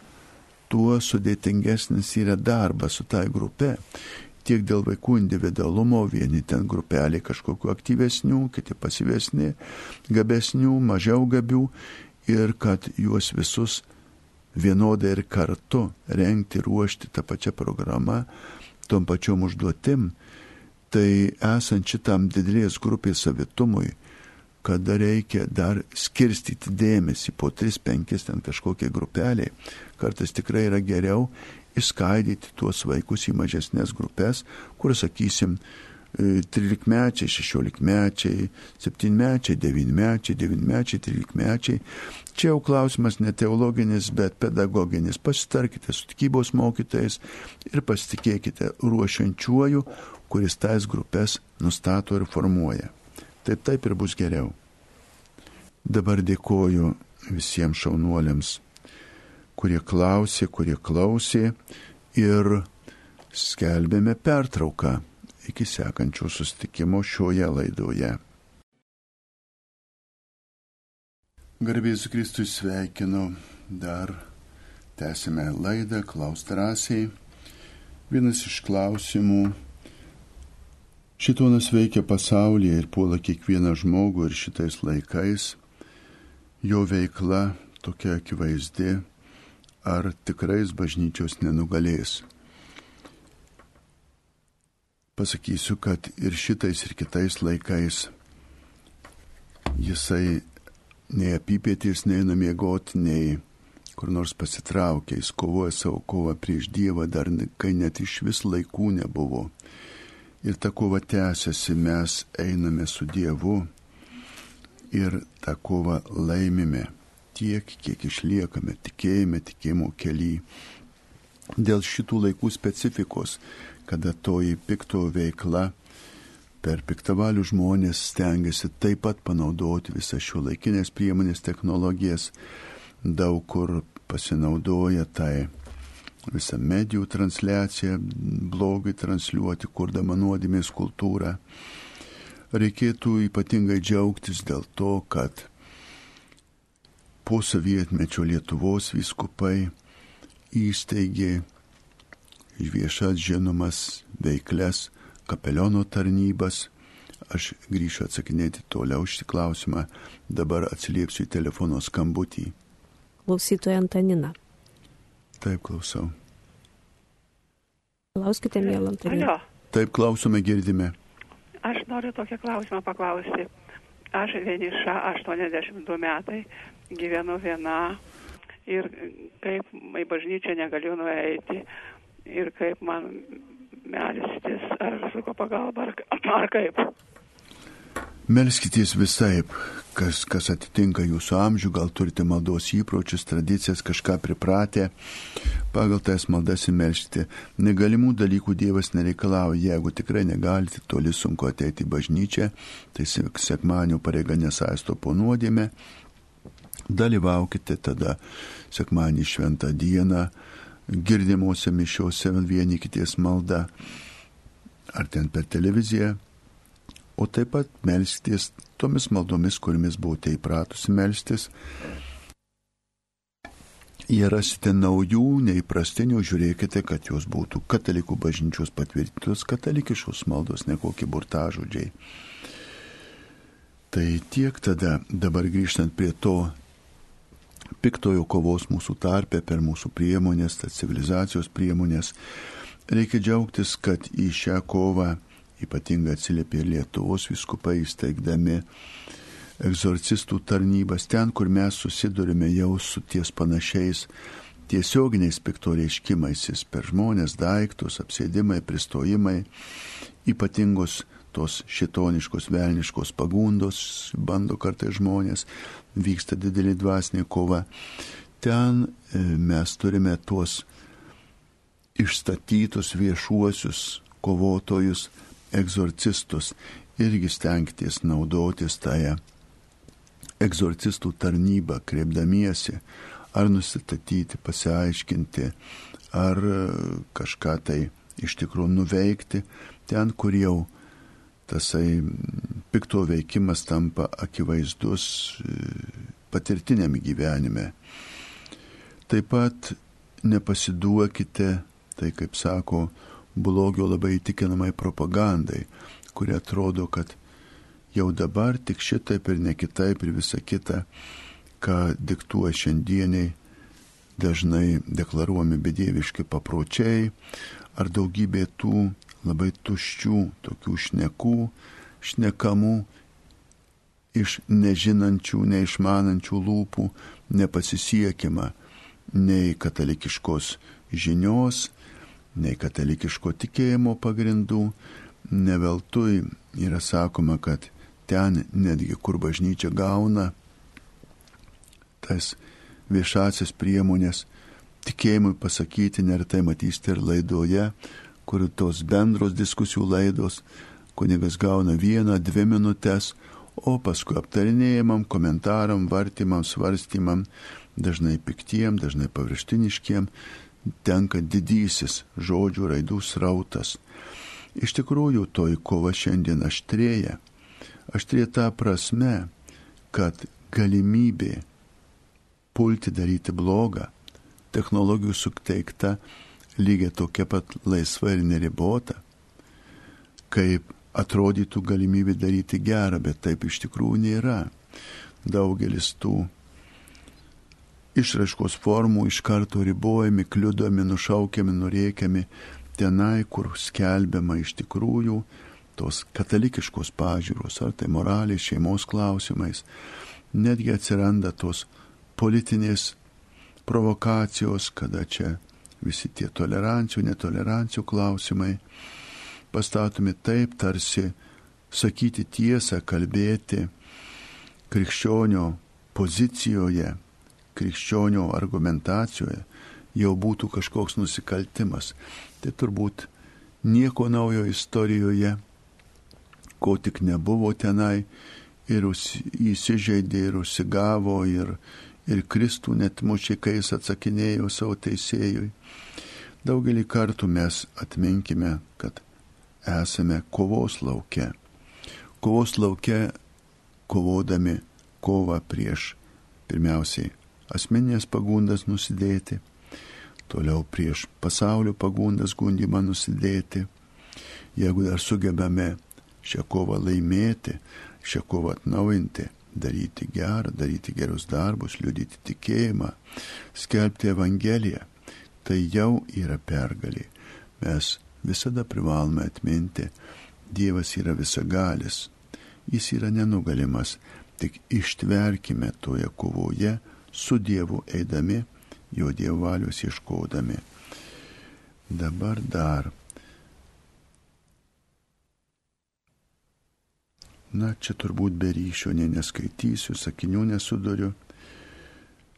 S2: tuo sudėtingesnis yra darbas su tai grupė. Tiek dėl vaikų individualumo, vieni ten grupelė kažkokiu aktyvesnių, kiti pasyvesni, gabesnių, mažiau gabių ir kad juos visus vienodai ir kartu renkti, ruošti tą pačią programą, tom pačiom užduotim, tai esant šitam didelės grupės savitumui, kada reikia dar skirstyti dėmesį po 3-5 ten kažkokiai grupeliai, kartais tikrai yra geriau išskaidyti tuos vaikus į mažesnės grupės, kur, sakysim, 13-mečiai, 16-mečiai, 7-mečiai, 9-mečiai, 9-mečiai, 13-mečiai. Čia jau klausimas ne teologinis, bet pedagoginis. Pasitarkite su tikybos mokytais ir pasitikėkite ruošiančiuoju, kuris tais grupės nustato ir formuoja. Tai taip ir bus geriau. Dabar dėkoju visiems šaunuoliams, kurie klausė, kurie klausė ir skelbėme pertrauką iki sekančio sustikimo šioje laidoje. Garbės Kristui sveikinu, dar tęsime laidą, klaus drąsiai. Vienas iš klausimų. Šitonas veikia pasaulyje ir puola kiekvieną žmogų ir šitais laikais. Jo veikla tokia akivaizdi, ar tikrais bažnyčios nenugalės pasakysiu, kad ir šitais ir kitais laikais jisai nei apypėtys, nei namiegoti, nei kur nors pasitraukė, jis kovoja savo kovą prieš Dievą dar, kai net iš vis laikų nebuvo. Ir ta kova tęsiasi, mes einame su Dievu ir tą kovą laimime tiek, kiek išliekame tikėjime, tikėjimo keli. Dėl šitų laikų specifikos kada toji pikto veikla per piktavalių žmonės stengiasi taip pat panaudoti visas šio laikinės priemonės technologijas, daug kur pasinaudoja tai visą medijų transliaciją, blogai transliuoti, kurdama nuodėmės kultūrą. Reikėtų ypatingai džiaugtis dėl to, kad po sovietmečio Lietuvos viskupai įsteigė viešas žinomas veikles, kapeliono tarnybas. Aš grįšiu atsakinėti toliau šį klausimą, dabar atsiliepsiu į telefono skambutį.
S1: Klausytoja Antanina.
S2: Taip, klausau.
S1: Klauskite, mėlam, Antanina.
S2: Taip, klausome, girdime.
S9: Aš noriu tokią klausimą paklausti. Aš vieniša 82 metai, gyvenu viena ir kaip į bažnyčią negaliu nueiti ir kaip man melstis, ar su ko pagalba, ar, ar kaip.
S2: Melskitės visai, kas, kas atitinka jūsų amžių, gal turite maldos įpročius, tradicijas, kažką pripratę, pagal tas maldas įmelšti. Negalimų dalykų Dievas nereikalauja, jeigu tikrai negalite, toli sunku ateiti į bažnyčią, tai sekmanių pareiga nesaisto po nuodėmę, dalyvaukite tada sekmanį šventą dieną, girdimuose mišiuose vieni kities malda, ar ten per televiziją, o taip pat melstis tomis maldomis, kuriamis buvote įpratusi melstis. Jei rasite naujų, neįprastinių, žiūrėkite, kad jos būtų katalikų bažnyčios patvirtintos katalikiškos maldos, ne kokie burtažodžiai. Tai tiek tada, dabar grįžtant prie to piktojo kovos mūsų tarpe per mūsų priemonės, tas civilizacijos priemonės. Reikia džiaugtis, kad į šią kovą ypatingai atsiliepė ir Lietuvos viskupai įsteigdami egzorcistų tarnybas ten, kur mes susidurime jau su ties panašiais tiesioginiais piktoreiškimais per žmonės, daiktus, apsėdimai, pristojimai, ypatingos tos šitoniškos, velniškos pagundos, bando kartai žmonės, vyksta didelį dvasinį kova. Ten e, mes turime tuos išstatytus viešuosius kovotojus, egzorcistus, irgi stengtis naudotis tąją egzorcistų tarnybą, kreipdamiesi, ar nusistatyti, pasiaiškinti, ar kažką tai iš tikrųjų nuveikti ten, kur jau tasai pikto veikimas tampa akivaizdus e, patirtiniam gyvenime. Taip pat nepasiduokite, tai kaip sako, blogio labai įtikinamai propagandai, kurie atrodo, kad jau dabar tik šitaip ir ne kitaip ir visa kita, ką diktuoja šiandieniai dažnai deklaruomi bedieviški papročiai ar daugybė tų labai tuščių tokių šnekų, šnekamų iš nežinančių, neišmanančių lūpų nepasisiekima nei katalikiškos žinios, nei katalikiško tikėjimo pagrindų. Neveltui yra sakoma, kad ten netgi kur bažnyčia gauna tas viešasias priemonės tikėjimui pasakyti, neretai matysite ir laidoje, kur tos bendros diskusijų laidos, kunigas gauna vieną, dvi minutės, o paskui aptarinėjimam, komentaram, vartymam, svarstymam, dažnai piktiem, dažnai pavirštiniškiem, tenka didysis žodžių raidų srautas. Iš tikrųjų, toji kova šiandien aštrėja. Aštrėja ta prasme, kad galimybė pulti daryti blogą, technologijų suteikta lygiai tokia pat laisva ir neribota, kaip atrodytų galimybė daryti gerą, bet taip iš tikrųjų nėra. Daugelis tų išraiškos formų iš karto ribojami, kliudomi, nušaukiami, nuriekiami tenai, kur skelbiama iš tikrųjų tos katalikiškos pažiūros, ar tai moraliai, šeimos klausimais, netgi atsiranda tos politinės provokacijos, kada čia visi tie tolerancijų, netolerancijų klausimai pastatomi taip, tarsi sakyti tiesą, kalbėti krikščionio pozicijoje, krikščionio argumentacijoje jau būtų kažkoks nusikaltimas. Tai turbūt nieko naujo istorijoje, ko tik nebuvo tenai ir įsižeidė ir užsigavo ir, ir Kristų net mušė, kai jis atsakinėjo savo teisėjui. Daugelį kartų mes atminkime, kad esame kovos lauke. Kovos lauke kovodami kovą prieš pirmiausiai asmeninės pagundas nusidėti, toliau prieš pasaulio pagundas gundimą nusidėti. Jeigu dar sugebame šią kovą laimėti, šią kovą atnaujinti, daryti gerą, daryti gerus darbus, liudyti tikėjimą, skelbti Evangeliją, tai jau yra pergalė. Mes visada privalome atminti, Dievas yra visagalis, jis yra nenugalimas, tik ištverkime toje kovoje su Dievu eidami, jo Dievo valios ieškodami. Dabar dar Na, čia turbūt be ryšio, nei neskaitysiu, sakinių nesuduriu.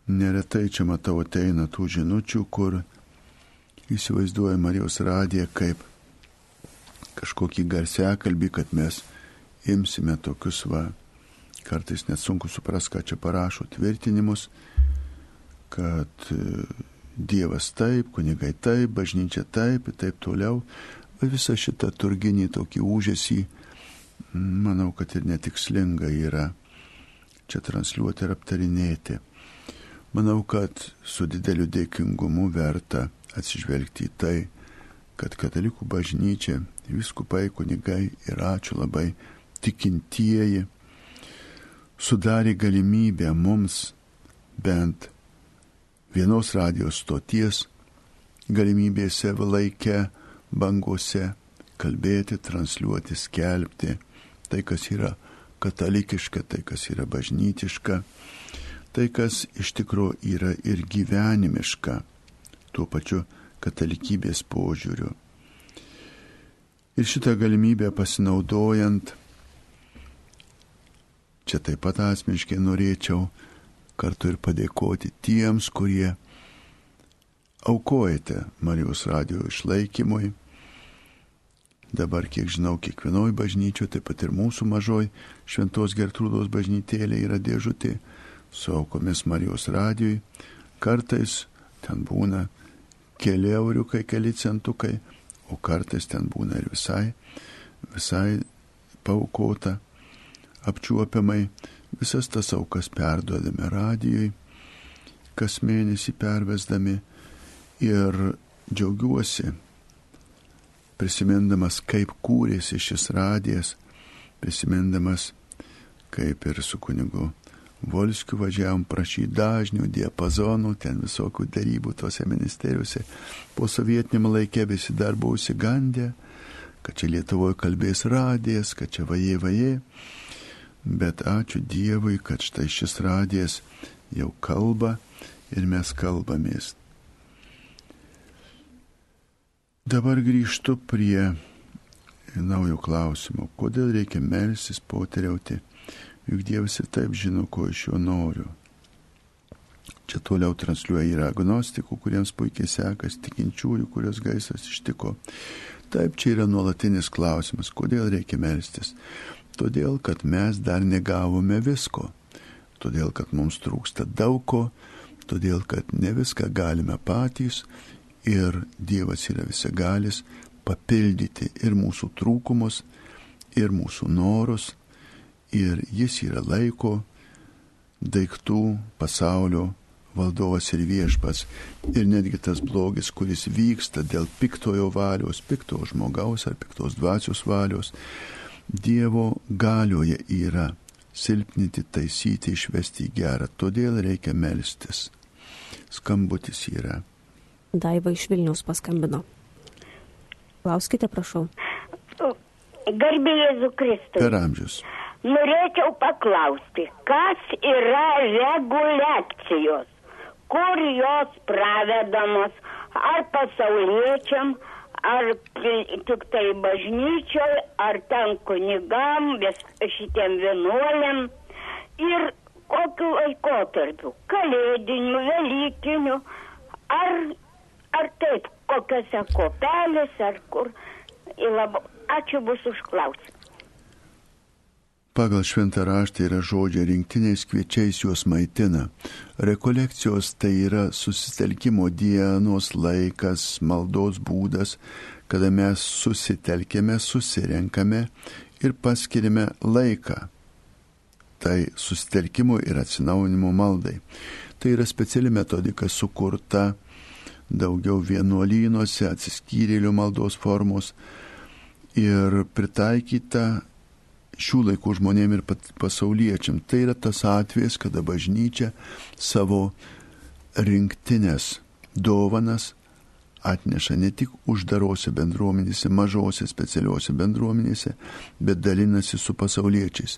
S2: Neretai čia matau ateina tų žinučių, kur įsivaizduoja Marijos radiją kaip kažkokį garsiakalbį, kad mes imsime tokius va, kartais net sunku supras, ką čia parašo tvirtinimus, kad e, Dievas taip, kunigai taip, bažnyčia taip ir taip toliau. Visą šitą turginį tokį užėsį manau, kad ir netikslinga yra čia transliuoti ir aptarinėti. Manau, kad su dideliu dėkingumu verta atsižvelgti į tai, kad katalikų bažnyčia, viskupai, kunigai ir ačiū labai tikintieji sudarė galimybę mums bent vienos radijos stoties galimybėse laike bangose kalbėti, transliuoti, skelbti tai, kas yra katalikiška, tai, kas yra bažnytiška, tai, kas iš tikrųjų yra ir gyvenimiška, tuo pačiu katalikybės požiūriu. Ir šitą galimybę pasinaudojant, čia taip pat asmeniškai norėčiau kartu ir padėkoti tiems, kurie aukojate Marijos radio išlaikymui. Dabar, kiek žinau, kiekvienoj bažnyčioje, taip pat ir mūsų mažoj Šventos Gertrūdos bažnytėlė yra dėžutė su aukomis Marijos radijui. Kartais ten būna keli euriukai, keli centukai, o kartais ten būna ir visai, visai paukota, apčiuopiamai. Visas tas aukas perduodame radijui, kas mėnesį pervesdami ir džiaugiuosi, prisimindamas, kaip kūrėsi šis radijas, prisimindamas, kaip ir su kunigu Volskiu važiavom prašyti dažnių, diapazonų, ten visokių darybų tose ministerijose. Po sovietiniam laikė visi dar buvo įsigandę, kad čia Lietuvoje kalbės radijas, kad čia vaje vaje. Bet ačiū Dievui, kad štai šis radijas jau kalba ir mes kalbamės. Dabar grįžtu prie naujo klausimo. Kodėl reikia melsis, poteriauti? Juk Dievas ir taip žino, ko iš jo noriu. Čia toliau transliuoja ir agnostikų, kuriems puikiai sekas, tikinčiųjų, kurios gaisras ištiko. Taip, čia yra nuolatinis klausimas, kodėl reikia melstis. Todėl, kad mes dar negavome visko. Todėl, kad mums trūksta daug ko, todėl, kad ne viską galime patys ir Dievas yra visagalis papildyti ir mūsų trūkumus, ir mūsų norus, ir Jis yra laiko, daiktų, pasaulio valdovas ir viešpas. Ir netgi tas blogis, kuris vyksta dėl piktojo valios, pikto žmogaus ar piktos dvasios valios, Dievo galioje yra silpninti, taisyti, išvesti į gerą. Todėl reikia melstis. Skambutis yra
S1: Daiva iš Vilnius paskambino. Klauskite, prašau.
S10: Garbė Jėzų Kristų.
S2: Per amžius.
S10: Norėčiau paklausti, kas yra reguliacijos, kur jos pravedamos, ar pasauliečiam, ar tik tai bažnyčioj, ar ten kunigam, šitiem vienuoliam ir kokiu laikotarpiu, kalėdiniu, velykiniu, ar ar taip, kokiose kopelėse, ar kur. Labai, ačiū bus už klausimą.
S2: Pagal šventą raštą yra žodžiai rinktiniais kviečiais juos maitina. Rekolekcijos tai yra susitelkimo dienos laikas, maldos būdas, kada mes susitelkėme, susirenkame ir paskiriame laiką. Tai susitelkimo ir atsinaujinimo maldai. Tai yra speciali metodika sukurta daugiau vienuolynuose, atsiskyrėlių maldos formos ir pritaikyta šių laikų žmonėm ir pasauliečiam. Tai yra tas atvejas, kada bažnyčia savo rinktinės dovanas atneša ne tik uždarose bendruomenėse, mažose specialiuose bendruomenėse, bet dalinasi su pasauliečiais.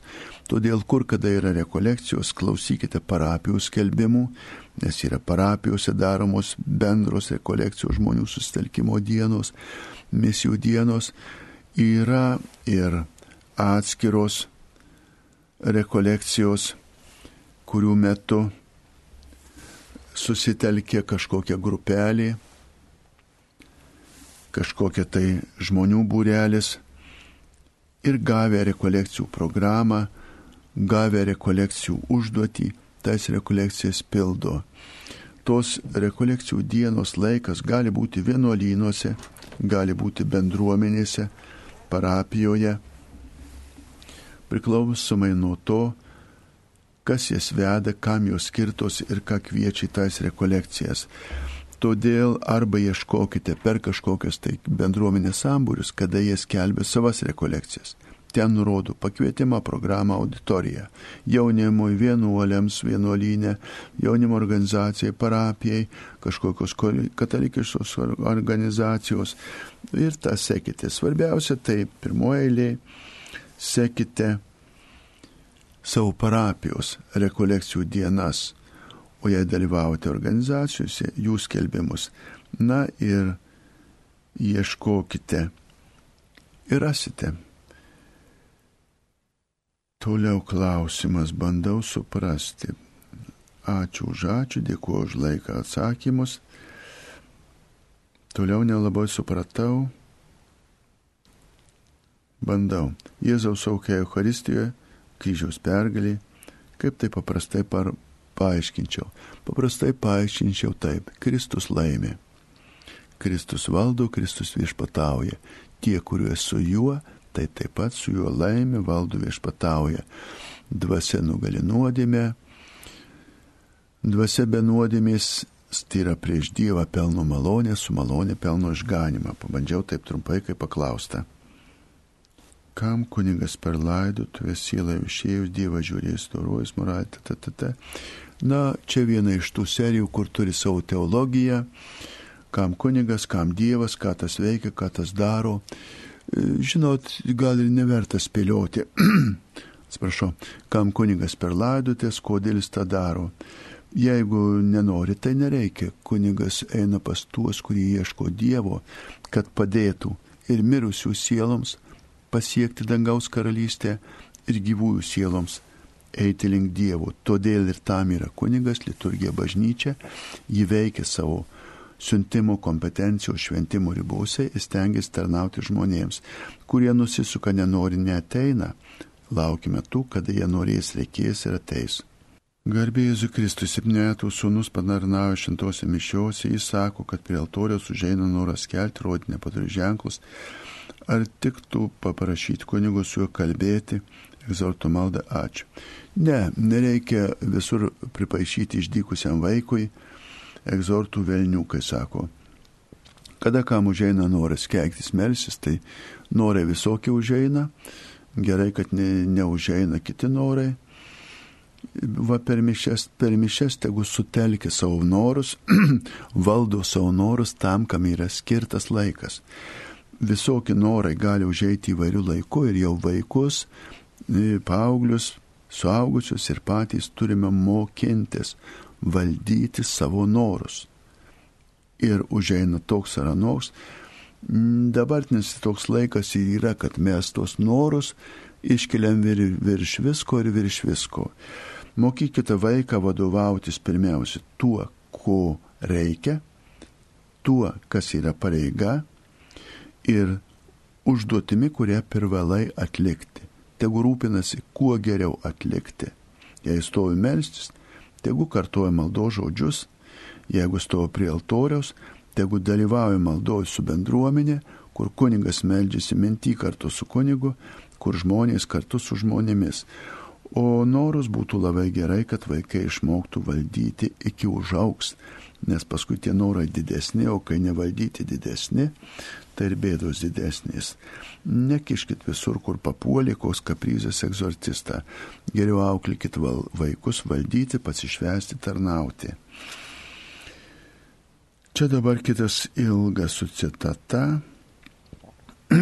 S2: Todėl, kur kada yra rekolekcijos, klausykite parapijų skelbimų, nes yra parapijose daromos bendros rekolekcijos žmonių susitelkimo dienos, misijų dienos, yra ir atskiros rekolekcijos, kurių metu susitelkė kažkokia grupelė, kažkokia tai žmonių būrelis ir gavę rekolekcijų programą, gavę rekolekcijų užduotį, tas rekolekcijas pildo. Tos rekolekcijų dienos laikas gali būti vienuolynuose, gali būti bendruomenėse, parapijoje, priklausomai nuo to, kas jas veda, kam jos skirtos ir ką kviečia į tas rekolekcijas. Todėl arba ieškokite per kažkokias tai bendruomenės sambūrius, kada jie skelbia savas rekolekcijas ten nurodo pakvietimą programą auditoriją. Jaunimui, vienuoliams, vienuolynė, jaunimo organizacijai, parapijai, kažkokios katalikiškos organizacijos. Ir tą sekite. Svarbiausia tai pirmoje eilėje sekite savo parapijos rekolekcijų dienas. O jei dalyvaujate organizacijose, jų skelbimus. Na ir ieškokite ir rasite. Toliau klausimas, bandau suprasti. Ačiū už ačiū, dėkuoju už laiką atsakymus. Toliau nelabai supratau. Bandau. Jėzaus aukia Euharistijoje, kryžiaus pergalį. Kaip tai paprastai par, paaiškinčiau? Paprastai paaiškinčiau taip. Kristus laimė. Kristus valdo, Kristus viešpatauja. Tie, kurie su juo, tai taip pat su juo laimė valdo viešpatauja. Dvasia nugali nuodėmę, dvasia be nuodėmės styra prieš Dievą pelno malonę, su malonė pelno išganimą. Pabandžiau taip trumpai, kaip paklausta. Kam kuningas per laidotuvę sielą išėjus Dievą žiūrės, dorojus moralį, ta, ta, ta. Na, čia viena iš tų serijų, kur turi savo teologiją, kam kunigas, kam Dievas, ką tas veikia, ką tas daro žinot, gal ir neverta spėlioti. Atsiprašau, kam kunigas per laidotės, kodėl jis tą daro. Jeigu nenori, tai nereikia. Kunigas eina pas tuos, kurie ieško Dievo, kad padėtų ir mirusių sieloms pasiekti dangaus karalystę ir gyvųjų sieloms eiti link Dievo. Todėl ir tam yra kunigas, liturgija bažnyčia, jį veikia savo siuntimo kompetencijos šventimo ribose ir stengiasi tarnauti žmonėms, kurie nusisuka nenori neteina. Laukime tų, kada jie norės, reikės ir ateis. Garbė Jėzų Kristus, septynetų sūnus panarnavo šimtose mišiose, jis sako, kad prie altoriaus užeina noras kelti, rodyti nepadarius ženklus. Ar tiktų paprašyti kunigo su juo kalbėti, egzorto maldą ačiū. Ne, nereikia visur pripaišyti išdykusiam vaikui, egzortų velniukai sako. Kada kam užeina noras keiktis melsis, tai norai visokie užeina, gerai, kad ne, neužeina kiti norai. Va per mišes, per mišes tegu sutelkia savo norus, valdo savo norus tam, kam yra skirtas laikas. Visokie norai gali užeiti įvairių laikų ir jau vaikus, paauglius, suaugusius ir patys turime mokintis valdyti savo norus. Ir užeina toks ar anoks. Dabartinis toks laikas yra, kad mes tos norus iškeliam vir, virš visko ir virš visko. Mokykite vaiką vadovautis pirmiausia tuo, ko reikia, tuo, kas yra pareiga ir užduotimi, kurią privalai atlikti. Tegu rūpinasi, kuo geriau atlikti. Jei stovi melstis, tegu kartuoja maldo žodžius, jeigu stovo prie altoriaus, tegu dalyvauja maldoj su bendruomenė, kur kunigas meldžiasi mintį kartu su kunigu, kur žmonės kartu su žmonėmis. O norus būtų labai gerai, kad vaikai išmoktų valdyti iki užauks, nes paskui tie norai didesni, o kai nevaldyti didesni, tai ir bėdos didesnės. Nekiškit visur, kur papuolė, koks kaprizas egzorcistą. Geriau auklikit val, vaikus valdyti, pasišvesti, tarnauti. Čia dabar kitas ilgas su citata.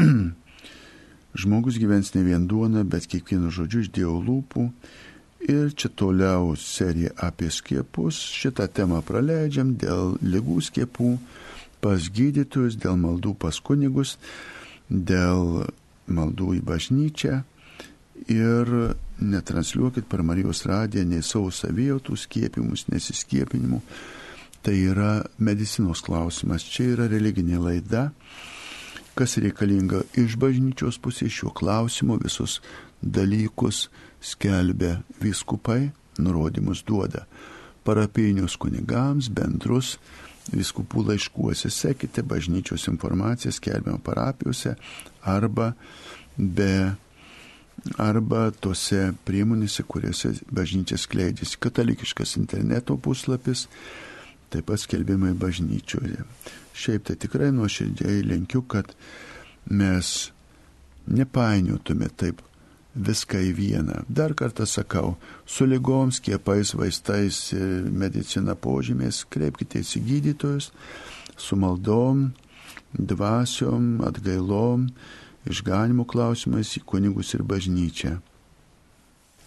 S2: Žmogus gyvens ne vien duona, bet kiekvienu žodžiu iš Dievo lūpų. Ir čia toliau serija apie skiepus. Šitą temą praleidžiam dėl lygų skiepų pas gydytojus, dėl maldų pas kunigus, dėl maldų į bažnyčią ir netransliuokit per Marijos radiją nei savo savijautų skiepimus, nesiskiepinimų. Tai yra medicinos klausimas, čia yra religinė laida, kas reikalinga iš bažnyčios pusės šiuo klausimu, visus dalykus skelbia viskupai, nurodymus duoda parapinius kunigams, bendrus viskupų laiškuose, sekite bažnyčios informaciją skelbiamą parapijose arba be arba tose priemonėse, kuriuose bažnyčia skleidžiasi. Katalikiškas interneto puslapis, taip pat skelbimai bažnyčioje. Šiaip tai tikrai nuoširdžiai linkiu, kad mes nepainiotume taip viską į vieną. Dar kartą sakau, su lygom, skiepais, vaistais, medicina požymės, kreipkitės į gydytojus, su maldom, dvasiom, atgailom, išganimo klausimais į kunigus ir bažnyčią.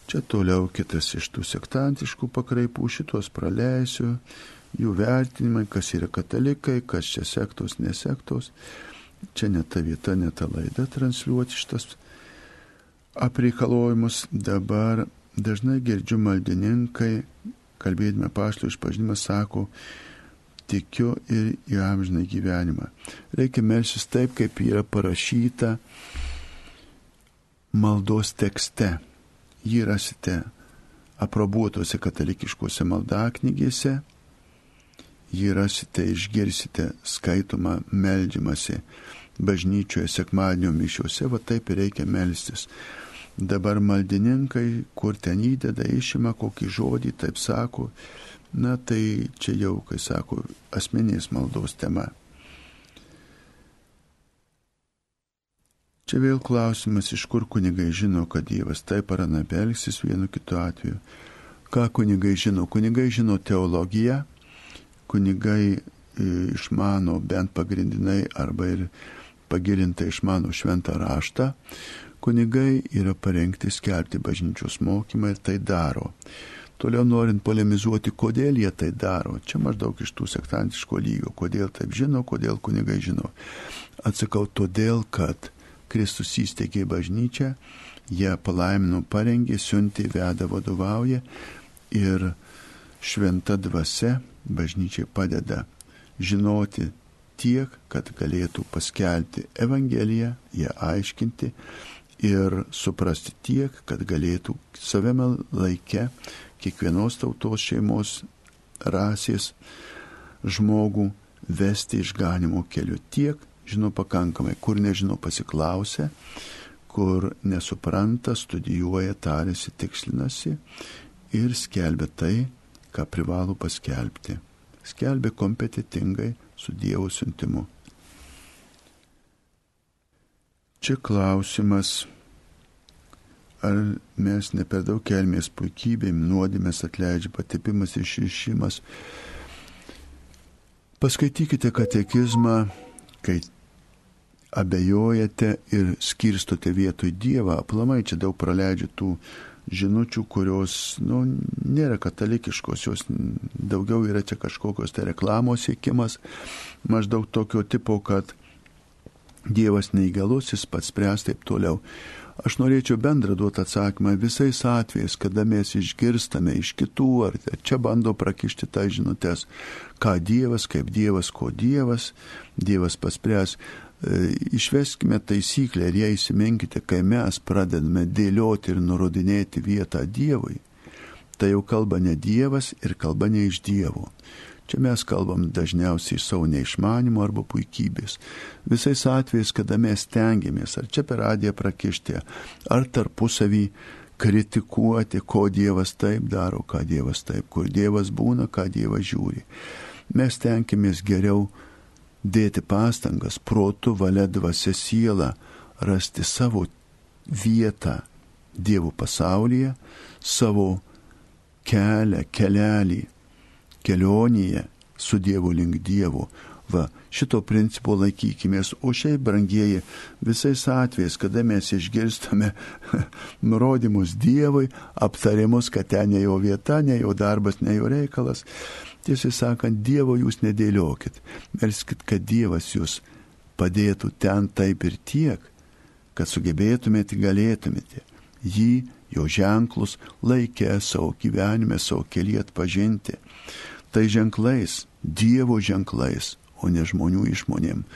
S2: Čia toliau kitas iš tų sektantiškų pakraipų, šitos praleisiu, jų vertinimai, kas yra katalikai, kas čia sektos, nesektos. Čia ne ta vieta, ne ta laida transliuoti šitas apreikalojimus. Dabar dažnai girdžiu maldininkai, kalbėdami paštų išpažinimą, sako, tikiu ir į amžiną gyvenimą. Reikia melsis taip, kaip yra parašyta maldos tekste. Jį rasite aprobuotose katalikiškose maldaknygėse, jį rasite, išgirsite skaitomą meldžiamasi bažnyčioje sekmadienio mišiuose, va taip ir reikia melstis. Dabar maldininkai, kur ten įdeda, išima kokį žodį, taip sako, na tai čia jau, kai sako, asmenės maldos tema. Čia vėl klausimas, iš kur kunigai žino, kad Dievas taip ar anaip elgsis vienu kitu atveju. Ką kunigai žino? Kunigai žino teologiją, kunigai e, išmano bent pagrindinai arba ir pagilintai išmano šventą raštą, kunigai yra parengti skelbti bažnyčios mokymą ir tai daro. Toliau norint polemizuoti, kodėl jie tai daro, čia maždaug iš tų sektantiško lygio, kodėl taip žino, kodėl kunigai žino. Atsakau, todėl, kad Kristus įsteigė bažnyčią, ją palaimino, parengė, siuntė, veda, vadovauja ir šventa dvasia bažnyčiai padeda žinoti tiek, kad galėtų paskelbti Evangeliją, ją aiškinti ir suprasti tiek, kad galėtų savame laike kiekvienos tautos šeimos rasės žmogų vesti išganimo keliu. Tiek žino pakankamai, kur nežino pasiklausę, kur nesupranta, studijuoja, tarėsi, tikslinasi ir skelbia tai, ką privalo paskelbti. Skelbia kompetitingai su Dievo siuntimu. Čia klausimas, ar mes ne per daug kelmės puikybėm, nuodėmės atleidžia patipimas ir išišimas. Paskaitykite katekizmą, kai abejojate ir skirstote vietoj Dievą. Aplamai čia daug praleidžia tų žinučių, kurios nu, nėra katalikiškos, jos daugiau yra čia kažkokios tai reklamos siekimas, maždaug tokio tipo, kad Dievas neįgalus, jis pats spręs taip toliau. Aš norėčiau bendrą duoti atsakymą visais atvejais, kada mes išgirstame iš kitų, ar čia bando prakišti tą žinutės, ką Dievas, kaip Dievas, ko Dievas, Dievas paspręs. E, išveskime taisyklę ir ją įsiminkite, kai mes pradedame dėlioti ir nurodinėti vietą Dievui, tai jau kalba ne Dievas ir kalba ne iš Dievo. Čia mes kalbam dažniausiai savo neišmanimo arba puikybės. Visais atvejais, kada mes tengiamės, ar čia per radiją prakišti, ar tarpusavį kritikuoti, ko Dievas taip daro, ką Dievas taip, kur Dievas būna, ką Dievas žiūri. Mes tenkimės geriau dėti pastangas, protų, valia, dvasia, siela, rasti savo vietą Dievo pasaulyje, savo kelią, kelelį kelionėje su Dievu link Dievo. Va, šito principo laikykimės, o šiaip, brangieji, visais atvejais, kada mes išgirstame nurodymus Dievui, aptarimus, kad ten ne jo vieta, ne jo darbas, ne jo reikalas, tiesiai sakant, Dievo jūs nedėliokit. Melskit, kad Dievas jūs padėtų ten taip ir tiek, kad sugebėtumėte, galėtumėte jį, jo ženklus laikę savo gyvenime, savo kelią atpažinti tai ženklais, Dievo ženklais, o ne žmonių išmonėm,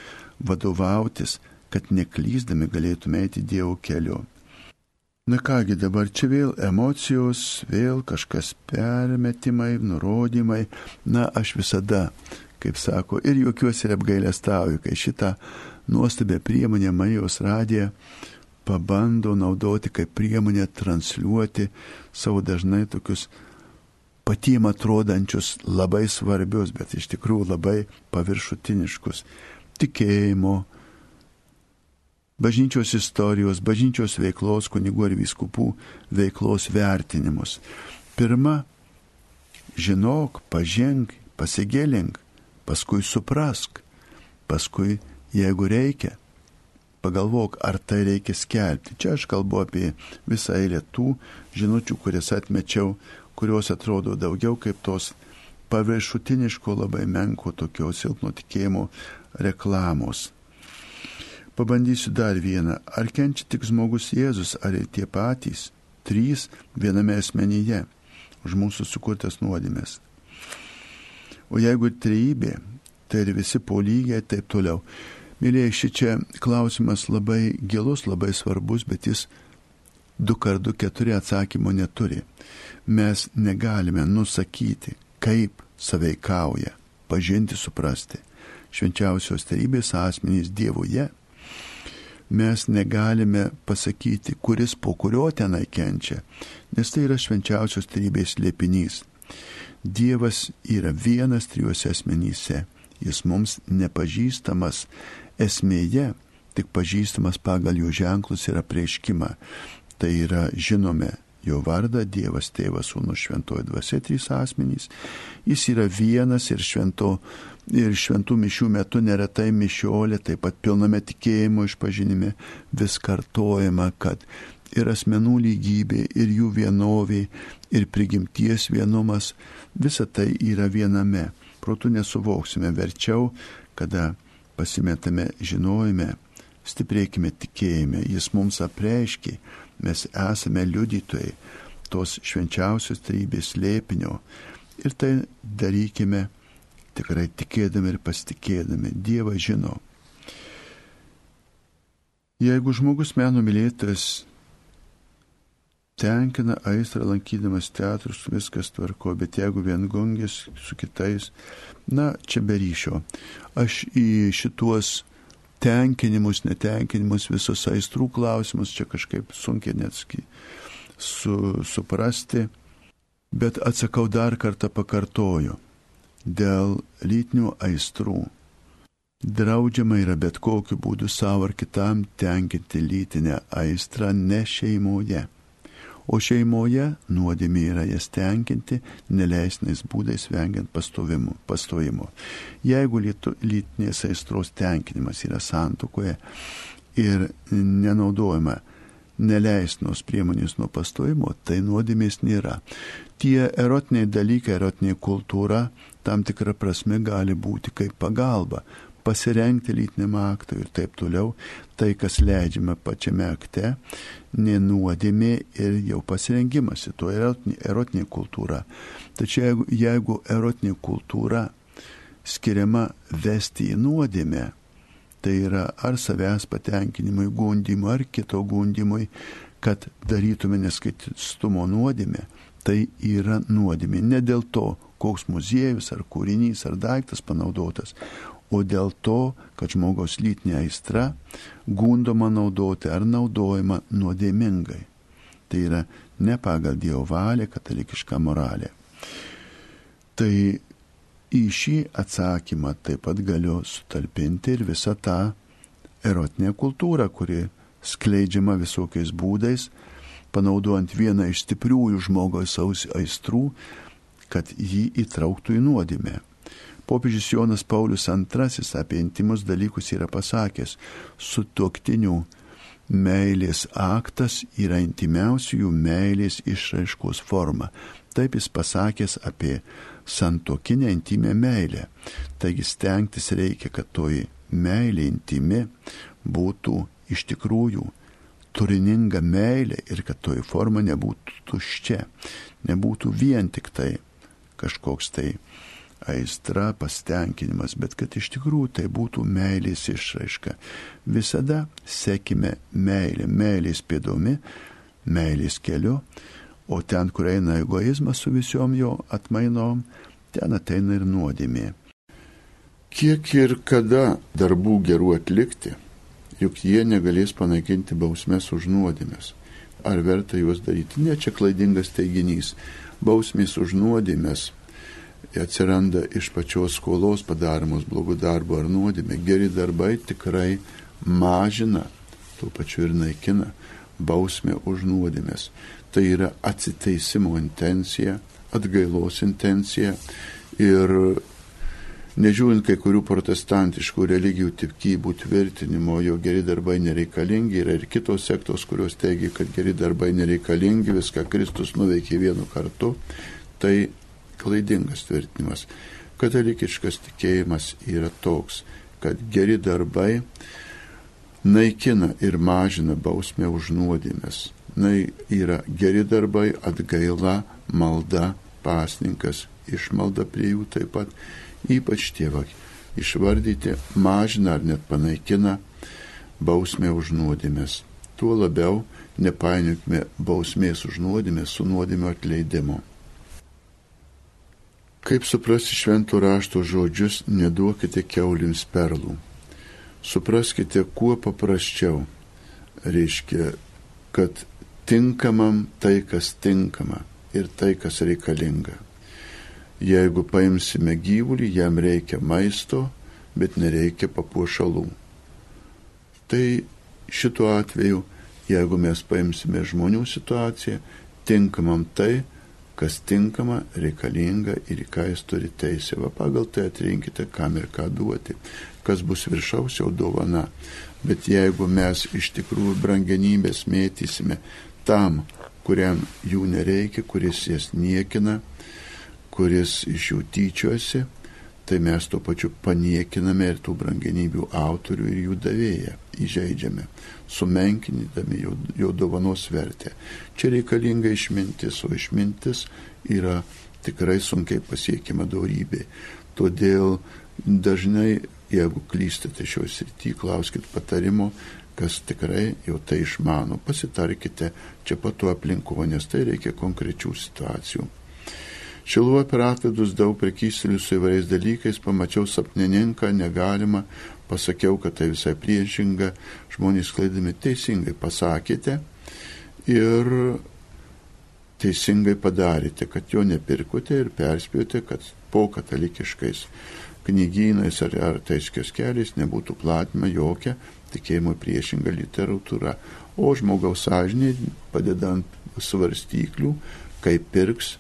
S2: vadovautis, kad neklyzdami galėtume eiti Dievo keliu. Na kągi dabar čia vėl emocijos, vėl kažkas permetimai, nurodymai. Na aš visada, kaip sako, ir juokiuosi ir apgailestauju, kai šitą nuostabę priemonę Marijos radiją pabando naudoti kaip priemonę transliuoti savo dažnai tokius patiem atrodančius labai svarbius, bet iš tikrųjų labai paviršutiniškus tikėjimo, bažnyčios istorijos, bažnyčios veiklos, kunigų ir vyskupų veiklos vertinimus. Pirma, žinok, pažink, pasigėlink, paskui suprask, paskui, jeigu reikia, pagalvok, ar tai reikia skelbti. Čia aš kalbu apie visą eilę tų žinučių, kurias atmečiau, kurios atrodo daugiau kaip tos paviršutiniško labai menko tokio silpno tikėjimo reklamos. Pabandysiu dar vieną. Ar kenčia tik žmogus Jėzus, ar ir tie patys, trys viename asmenyje, už mūsų sukurtas nuodėmės. O jeigu trejybė, tai ir visi po lygiai ir taip toliau. Mėlyje, ši čia klausimas labai gilus, labai svarbus, bet jis du kart du keturi atsakymo neturi. Mes negalime nusakyti, kaip saveikauja, pažinti, suprasti švenčiausios tarybės asmenys Dievuje. Mes negalime pasakyti, kuris po kurio tenai kenčia, nes tai yra švenčiausios tarybės liepinys. Dievas yra vienas trijuose asmenyse. Jis mums nepažįstamas esmėje, tik pažįstamas pagal jo ženklus ir apreiškimą. Tai yra žinome jo vardą Dievas Tėvas Sūnus Šventoji Dvasia trys asmenys. Jis yra vienas ir, švento, ir šventų mišių metu neretai mišiolė, taip pat pilname tikėjimo išpažinime vis kartojama, kad ir asmenų lygybė, ir jų vienovė, ir prigimties vienumas, visa tai yra viename. Protų nesuvoksime verčiau, kada pasimetame žinojime, stiprėkime tikėjime, jis mums apreiškia, mes esame liudytojai tos švenčiausios trybės lėpinio ir tai darykime tikrai tikėdami ir pasitikėdami. Dievas žino. Jeigu žmogus meno mylėtojas tenkina aistrą lankydamas teatrus, viskas tvarko, bet jeigu vien gongės su kitais, na, čia be ryšio. Aš į šituos tenkinimus, netenkinimus, visus aistrų klausimus čia kažkaip sunkiai netski su, suprasti, bet atsakau dar kartą pakartoju. Dėl lytinių aistrų. Draudžiama yra bet kokiu būdu savo ar kitam tenkinti lytinę aistrą ne šeimoje o šeimoje nuodėmė yra jas tenkinti neleisnais būdais vengiant pastojimo. Jeigu lytinės aistros tenkinimas yra santukoje ir nenaudojama neleisnos priemonės nuo pastojimo, tai nuodėmės nėra. Tie erotiniai dalykai, erotinė kultūra tam tikrą prasme gali būti kaip pagalba pasirengti lytiniam aktui ir taip toliau, tai kas leidžiama pačiame akte, nenuodėmė ir jau pasirengimas į to erotinė kultūra. Tačiau jeigu, jeigu erotinė kultūra skiriama vesti į nuodėmę, tai yra ar savęs patenkinimui, gundimui, ar kito gundimui, kad darytume neskaitistumo nuodėmę, tai yra nuodėmė. Ne dėl to, koks muziejus ar kūrinys ar daiktas panaudotas, o dėl to, kad žmogaus lytinė aistra gundoma naudoti ar naudojama nuodėmingai. Tai yra ne pagal Dievo valią, katalikišką moralę. Tai į šį atsakymą taip pat galiu sutalpinti ir visą tą erotinę kultūrą, kuri skleidžiama visokiais būdais, panaudojant vieną iš stipriųjų žmogaus aistrų, kad jį įtrauktų į nuodėmę. Popiežius Jonas Paulius II apie intimus dalykus yra pasakęs, su tuoktinių meilės aktas yra intimiausiųjų meilės išraiškos forma. Taip jis pasakęs apie santokinę intimę meilę. Taigi stengtis reikia, kad toji meilė intimi būtų iš tikrųjų turininga meilė ir kad toji forma nebūtų tuščia, nebūtų vien tik tai kažkoks tai aistra, pastenkinimas, bet kad iš tikrųjų tai būtų meilės išraiška. Visada sekime meilę, meilės pėdomi, meilės keliu, o ten, kur eina egoizmas su visom jo atmainom, ten ateina ir nuodėmė.
S11: Kiek ir kada darbų gerų atlikti, juk jie negalės panaikinti bausmės už nuodėmės. Ar verta juos daryti? Ne, čia klaidingas teiginys. Bausmės už nuodėmės atsiranda iš pačios skolos padaromos blogų darbų ar nuodėmė. Geri darbai tikrai mažina, tuo pačiu ir naikina bausmę už nuodėmės. Tai yra atsiteisimo intencija, atgailos intencija ir
S2: Nežiūrint kai kurių protestantiškų religijų tikybų tvirtinimo, jo geri darbai nereikalingi, yra ir kitos sektos, kurios teigia, kad geri darbai nereikalingi, viską Kristus nuveikė vienu kartu, tai klaidingas tvirtinimas. Katalikiškas tikėjimas yra toks, kad geri darbai naikina ir mažina bausmę už nuodėmės. Na yra geri darbai, atgaila, malda, pasninkas, išmalda prie jų taip pat ypač tėvai, išvardyti mažina ar net panaikina bausmę už nuodėmės. Tuo labiau nepainiokime bausmės už nuodėmę su nuodėmio atleidimu. Kaip suprasti šventų rašto žodžius, neduokite keulims perlų. Supraskite kuo paprasčiau. Reiškia, kad tinkamam tai, kas tinkama ir tai, kas reikalinga. Jeigu paimsime gyvulį, jam reikia maisto, bet nereikia papuošalų. Tai šituo atveju, jeigu mes paimsime žmonių situaciją, tinkamam tai, kas tinkama, reikalinga ir į ką jis turi teisę. Va pagal tai atrinkite, kam ir ką duoti. Kas bus viršaus jau dovana. Bet jeigu mes iš tikrųjų brangenybės mėtysime tam, kuriam jų nereikia, kuris jas niekina, kuris iš jų tyčiosi, tai mes tuo pačiu paniekiname ir tų brangenybių autorių ir jų davėją, įžeidžiame, sumenkinydami jo, jo dovanos vertę. Čia reikalinga išmintis, o išmintis yra tikrai sunkiai pasiekima daugybė. Todėl dažnai, jeigu klystate šios srity, klauskite patarimo, kas tikrai jau tai išmano, pasitarkite čia patu aplinko, nes tai reikia konkrečių situacijų. Šiluo per atvedus daug prekystelių su įvairiais dalykais, pamačiau sapnininką, negalima, pasakiau, kad tai visai priešinga, žmonės klaidami teisingai pasakėte ir teisingai padarėte, kad jo nepirkote ir perspėjote, kad po katalikiškais knygynais ar, ar tais keliais nebūtų platima jokia tikėjimo priešinga literatūra. O žmogaus sąžinė, padedant svarstyklių, kaip pirks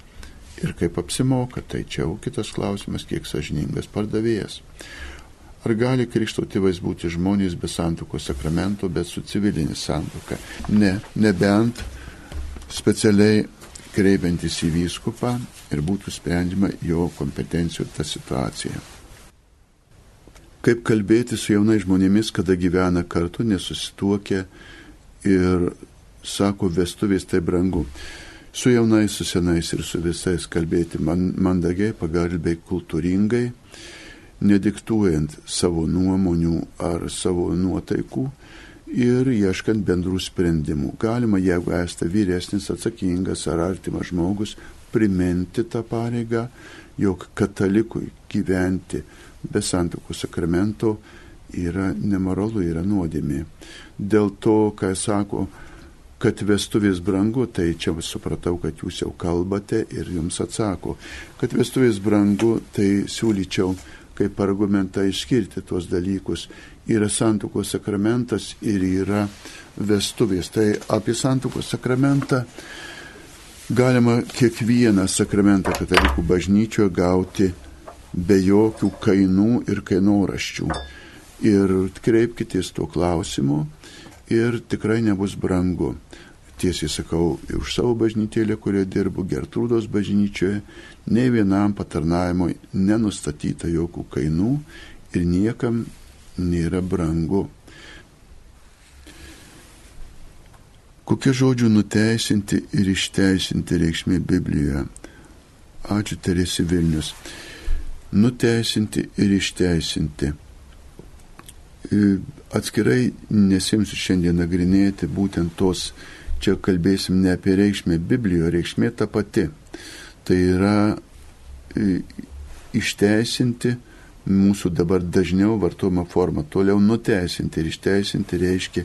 S2: ir kaip apsimoka, tai čia jau kitas klausimas, kiek sažiningas pardavėjas. Ar gali krikšto tėvais būti žmonės be santokos sakramento, bet su civilinė santoka? Ne, nebent specialiai kreipiantis į vyskupą ir būtų sprendžiama jo kompetencijų ta situacija. Kaip kalbėti su jaunai žmonėmis, kada gyvena kartu, nesusituokia ir sako, vestuvės tai brangu su jaunais, su senais ir su visais kalbėti man, mandagiai, pagarbiai, kultūringai, nediktuojant savo nuomonių ar savo nuotaikų ir ieškant bendrų sprendimų. Galima, jeigu esate vyresnis, atsakingas ar artimas žmogus, priminti tą pareigą, jog katalikui gyventi be santokų sakramento yra nemoralu, yra nuodėmė. Dėl to, ką sako, kad vestuvės brangu, tai čia supratau, kad jūs jau kalbate ir jums atsako. Kad vestuvės brangu, tai siūlyčiau kaip argumentą išskirti tuos dalykus. Yra santokos sakramentas ir yra vestuvės. Tai apie santokos sakramentą galima kiekvieną sakramentą katalikų bažnyčioje gauti be jokių kainų ir kainoraščių. Ir kreipkitės tuo klausimu ir tikrai nebus brangu tiesiai sakau, už savo bažnytėlę, kurioje dirbu, Gertrūdos bažnyčioje, nei vienam patarnavimui nenustatyta jokių kainų ir niekam nėra brangu. Kokie žodžių nuteisinti ir išteisinti reikšmė Biblijoje? Ačiū Teresi Vilnius. Nuteisinti ir išteisinti. E, atskirai nesimsiu šiandien nagrinėti būtent tos čia kalbėsim ne apie reikšmę Biblijoje, reikšmė ta pati. Tai yra e, išteisinti mūsų dabar dažniau vartojama forma, toliau nuteisinti ir išteisinti reiškia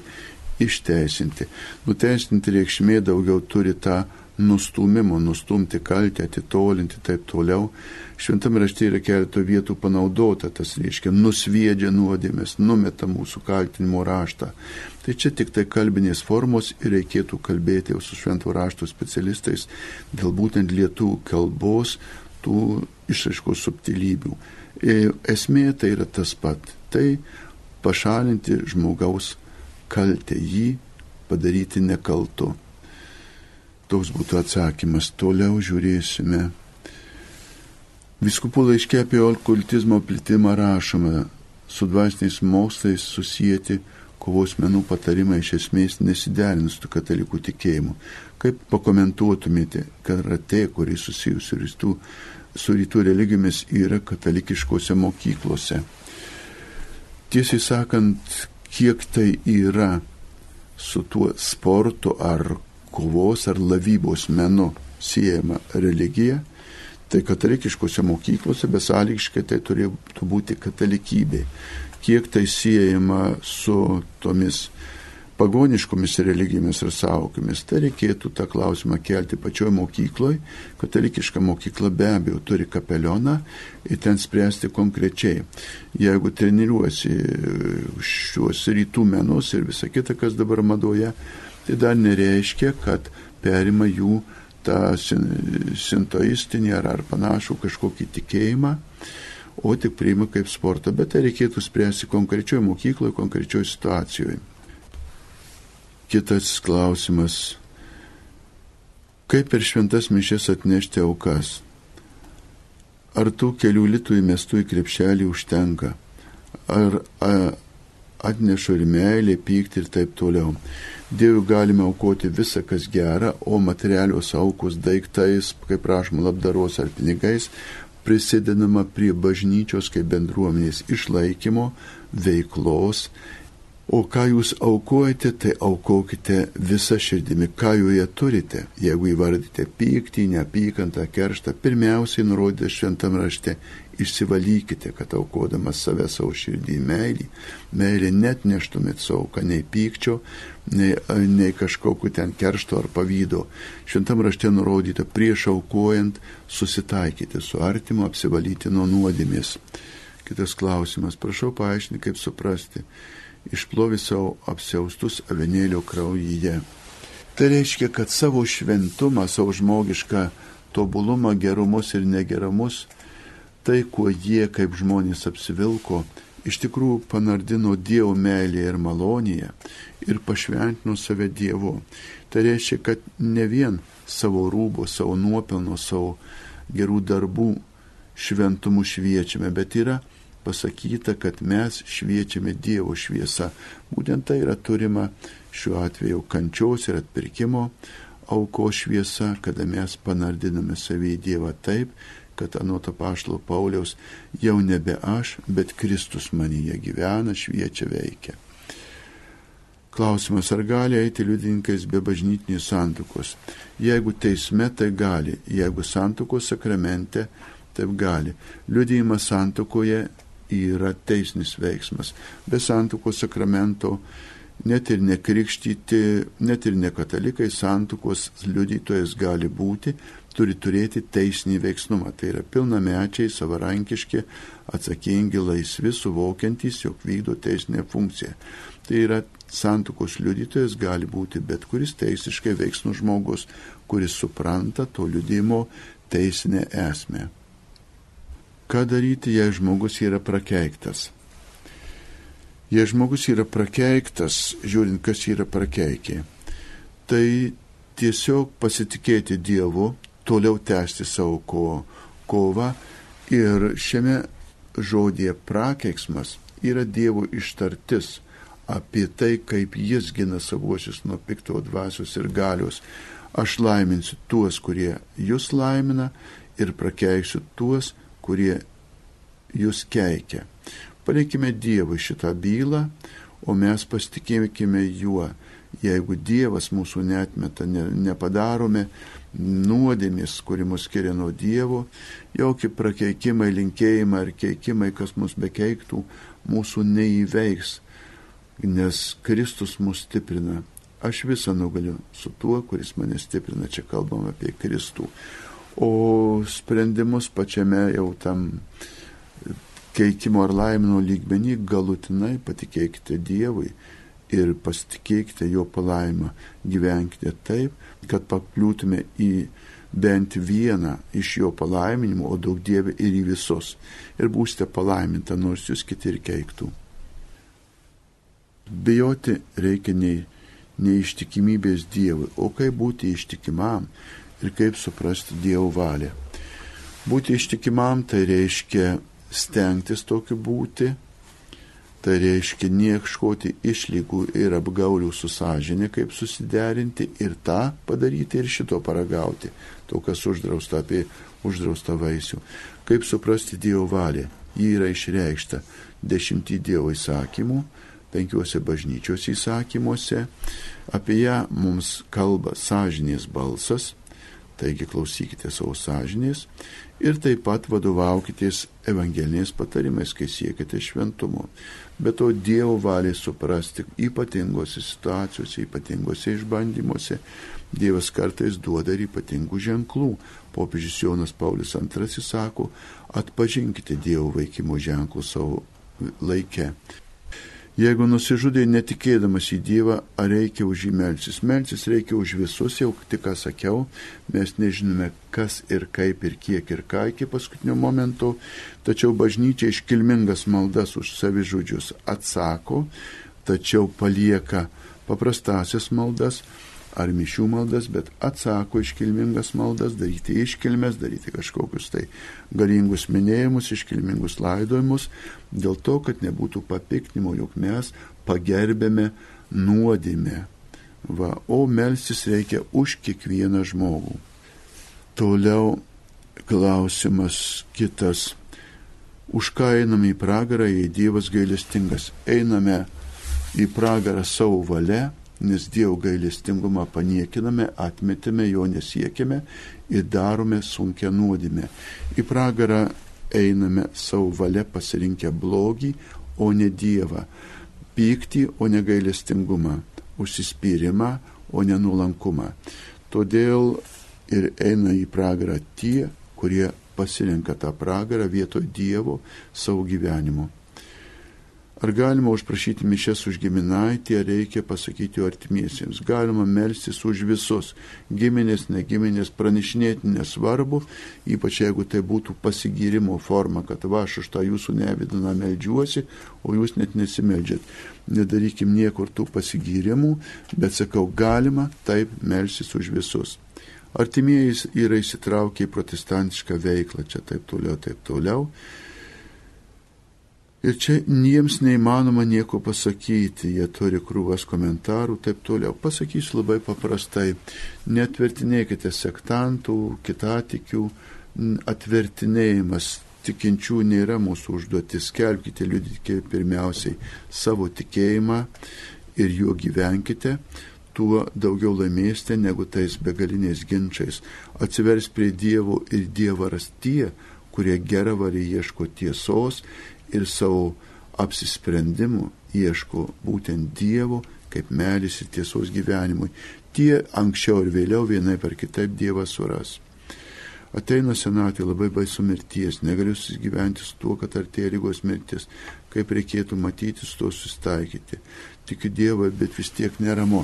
S2: išteisinti. Nuteisinti reikšmė daugiau turi tą nustumimo, nustumti kaltę, atitolinti taip toliau. Šventame rašte yra keletų vietų panaudota, tas reiškia nusviedžia nuodėmės, numeta mūsų kaltinimo raštą. Tai čia tik tai kalbinės formos ir reikėtų kalbėti jau su šventų rašto specialistais dėl būtent lietų kalbos tų išraiškos subtilybių. E, esmė tai yra tas pat. Tai pašalinti žmogaus kaltę, jį padaryti nekaltu. Toks būtų atsakymas. Toliau žiūrėsime. Viskupų laiškė apie okultizmo plitimą rašoma, su dvasiniais mokslais susijęti kovos menų patarimai iš esmės nesiderina su katalikų tikėjimu. Kaip pakomentuotumėte, kad ratė, kuris susijusi su rytų, su rytų religijomis, yra katalikiškose mokyklose? Tiesiai sakant, kiek tai yra su tuo sportu ar kovos ar lavybos menu siejama religija, tai katalikiškose mokyklose besąlygiškai tai turėtų būti katalikybė kiek tai siejama su tomis pagoniškomis religijomis ir savokomis, tai reikėtų tą klausimą kelti pačioj mokykloje. Katalikiška mokykla be abejo turi kapelioną ir ten spręsti konkrečiai. Jeigu treniruosi šiuos rytų menus ir visą kitą, kas dabar madoje, tai dar nereiškia, kad perima jų tą sintoistinį ar, ar panašų kažkokį tikėjimą o tik priima kaip sportą, bet tai reikėtų spręsti konkrečioje mokykloje, konkrečioje situacijoje. Kitas klausimas. Kaip per šventas mišes atnešti aukas? Ar tų kelių litų įmestų į krepšelį užtenka? Ar a, atneša ir meilė, pykti ir taip toliau? Dievui galime aukoti visą, kas gera, o materialios aukos daiktais, kaip prašoma, labdaros ar pinigais, prisidedama prie bažnyčios kaip bendruomenės išlaikymo, veiklos. O ką jūs aukojate, tai aukokite visą širdimi, ką joje turite. Jeigu įvardite pyktį, neapykantą, kerštą, pirmiausiai nurodė šventam rašte, išsivalykite, kad aukodamas save savo širdį meilį, meilį net neštumėt sauką nei pykčio, nei, nei kažkokiu ten keršto ar pavydo. Šventam rašte nurodyta prieš aukojant susitaikyti su artimu, apsivalyti nuo nuodėmės. Kitas klausimas, prašau paaiškinti, kaip suprasti. Išplovi savo apsiaustus avenėlio kraujyje. Tai reiškia, kad savo šventumą, savo žmogišką tobulumą, gerumus ir negeramus, tai, kuo jie kaip žmonės apsivilko, iš tikrųjų panardino Dievo meilėje ir malonėje ir pašventino save Dievu. Tai reiškia, kad ne vien savo rūbo, savo nuopelno, savo gerų darbų šventumų šviečiame, bet yra pasakyta, kad mes šviečiame Dievo šviesą. Būtent tai yra turima šiuo atveju kančios ir atpirkimo auko šviesa, kada mes panardiname savį Dievą taip, kad anot apaštalo Pauliaus jau nebe aš, bet Kristus manyje gyvena, šviečia, veikia. Klausimas, ar gali eiti liudininkais be bažnytinės santukos? Jeigu teisme, tai gali, jeigu santukos sakramente, taip gali. Liudijimas santukoje yra teisnis veiksmas. Be santukos sakramento net ir nekrikštyti, net ir nekatalikai santukos liudytojas gali būti, turi turėti teisinį veiksnumą. Tai yra pilnamečiai, savarankiški, atsakingi, laisvi, suvokiantys, jog vykdo teisinę funkciją. Tai yra santukos liudytojas gali būti bet kuris teisiškai veiksnus žmogus, kuris supranta to liudimo teisinę esmę. Ką daryti, jei žmogus yra prakeiktas? Jei žmogus yra prakeiktas, žiūrint, kas yra prakeikė, tai tiesiog pasitikėti Dievu, toliau tęsti savo ko, kovą ir šiame žodėje prakeiksmas yra Dievo ištartis apie tai, kaip jis gina savuosius nuo pikto dvasios ir galios. Aš laiminsiu tuos, kurie jūs laimina ir prakeiksiu tuos, kurie jūs keikia. Palikime Dievui šitą bylą, o mes pasitikėkime juo. Jeigu Dievas mūsų netmeta, ne, nepadarome nuodėmis, kuri mus skiria nuo Dievo, jokie prakeikimai, linkėjimai ar keikimai, kas mus bekeiktų, mūsų neįveiks, nes Kristus mus stiprina. Aš visą nugaliu su tuo, kuris mane stiprina, čia kalbam apie Kristų. O sprendimus pačiame jau tam keikimo ar laimino lygmenį galutinai patikėkite Dievui ir pasitikėkite jo palaimą, gyvenkite taip, kad pakliūtume į bent vieną iš jo palaiminimų, o daug dievė ir į visus. Ir būsite palaiminta, nors jūs kiti ir keiktų. Bijoti reikia nei, nei ištikimybės Dievui, o kaip būti ištikimam ir kaip suprasti Dievo valią. Būti ištikimam tai reiškia stengtis tokiu būti, tai reiškia niekškoti išlygų ir apgaulių su sąžinė, kaip susiderinti ir tą padaryti ir šito paragauti, to, kas uždrausta apie uždraustą vaisių. Kaip suprasti Dievo valią? Ji yra išreikšta dešimtį Dievo įsakymų, penkiuose bažnyčios įsakymuose. Apie ją mums kalba sąžinės balsas, taigi klausykite savo sąžinės ir taip pat vadovaukitės evangeliniais patarimais, kai siekite šventumo. Bet to Dievo valiai suprasti ypatingose situacijose, ypatingose išbandymuose. Dievas kartais duoda ir ypatingų ženklų. Popiežius Jonas Paulius II sako, atpažinkite Dievo veikimo ženklų savo laikę. Jeigu nusižudai netikėdamas į Dievą, ar reikia už jį melsis? Melsis reikia už visus, jau tik ką sakiau, mes nežinome, kas ir kaip ir kiek ir ką iki paskutinio momento, tačiau bažnyčia iškilmingas maldas už savižudžius atsako, tačiau palieka paprastasias maldas ar mišių maldas, bet atsako iškilmingas maldas, daryti iškilmes, daryti kažkokius tai galingus minėjimus, iškilmingus laidojimus, dėl to, kad nebūtų papiknimo, jog mes pagerbėme nuodėmę. Va, o melsis reikia už kiekvieną žmogų. Toliau klausimas kitas. Už ką einame į pragarą, jei Dievas gailestingas? Einame į pragarą savo valia, nes Dievo gailestingumą paniekiname, atmetame, jo nesiekime ir darome sunkia nuodėmė. Į pragarą einame savo valia pasirinkę blogį, o ne Dievą, pyktį, o ne gailestingumą, užsispyrimą, o ne nuolankumą. Todėl ir eina į pragarą tie, kurie pasirenka tą pragarą vietoj Dievo savo gyvenimu. Ar galima užprašyti mišes už giminaitį, ar reikia pasakyti artimiesiems? Galima melstis už visus, giminės, negiminės, pranešinėti nesvarbu, ypač jeigu tai būtų pasigyrimo forma, kad va aš už tą jūsų nevidiną meldžiuosi, o jūs net nesimeldžiat. Nedarykim niekur tų pasigyrimų, bet sakau, galima taip melstis už visus. Artimieji yra įsitraukę į protestantišką veiklą, čia taip toliau, taip toliau. Ir čia jiems neįmanoma nieko pasakyti, jie turi krūvas komentarų, taip toliau. Pasakysiu labai paprastai, netvertinėkite sektantų, kitatikių, atvertinėjimas tikinčių nėra mūsų užduotis, skelbkite, liudykite pirmiausiai savo tikėjimą ir juo gyvenkite, tuo daugiau laimėsite negu tais begaliniais ginčiais. Atsivers prie Dievo ir Dievaras tie, kurie gerą varį ieško tiesos ir savo apsisprendimų ieško būtent Dievo kaip melis ir tiesos gyvenimui. Tie anksčiau ir vėliau vienai per kitaip Dievą suras. Ateina senatvė labai baisu mirties, negaliu susigyventi su tuo, kad artėja lygos mirtis, kaip reikėtų matyti su to susitaikyti. Tikiu Dievą, bet vis tiek neramu.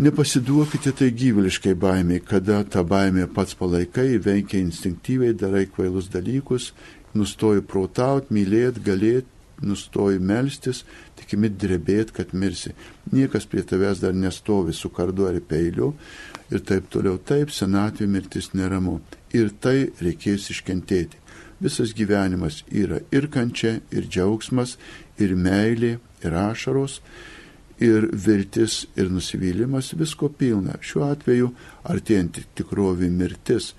S2: Nepasiduokite tai gyvuliškai baimiai, kada tą baimę pats palaikai, veikia instinktyviai, darai kvailus dalykus nustoji protauti, mylėti, galėti, nustoji melstis, tikimi drebėti, kad mirsi. Niekas prie tavęs dar nestovi su kardu ar peiliu ir taip toliau. Taip, senatvė mirtis neramu. Ir tai reikės iškentėti. Visas gyvenimas yra ir kančia, ir džiaugsmas, ir meilė, ir ašaros, ir viltis, ir nusivylimas, visko pilna. Šiuo atveju artėjant tikrovį mirtis,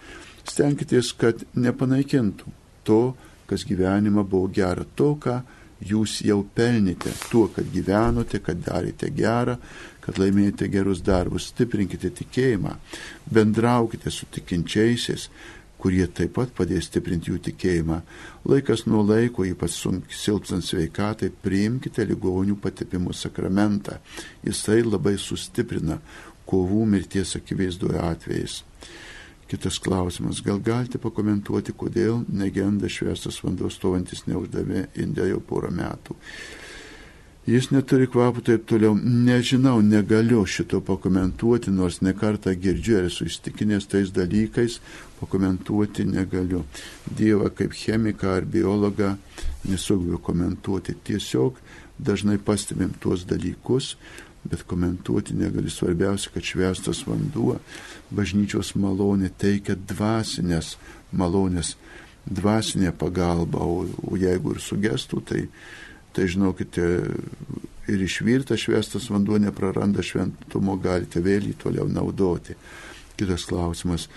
S2: stenkitės, kad nepanaikintų to, kas gyvenimą buvo gera, to, ką jūs jau pelnite, tuo, kad gyvenote, kad darėte gerą, kad laimėjote gerus darbus, stiprinkite tikėjimą, bendraukite su tikinčiaisiais, kurie taip pat padės stiprinti jų tikėjimą. Laikas nuo laiko, ypač silpsant sveikatai, priimkite ligonių patepimų sakramentą. Jisai labai sustiprina kovų mirties akivaizdoje atvejais. Kitas klausimas, gal galite pakomentuoti, kodėl negenda šviesas vanduo stovantis neuždavė Indija jau porą metų. Jis neturi kvapų taip toliau. Nežinau, negaliu šito pakomentuoti, nors nekartą girdžiu ir esu įstikinęs tais dalykais, pakomentuoti negaliu. Dievą kaip chemiką ar biologą nesugebu komentuoti. Tiesiog dažnai pastebim tuos dalykus, bet komentuoti negaliu. Svarbiausia, kad švestas vanduo bažnyčios malonė teikia dvasinės malonės, dvasinė pagalba, o, o jeigu ir sugestų, tai tai žinokite, ir išvirtas švestas vanduo nepraranda šventumo, galite vėl jį toliau naudoti. Kitas klausimas.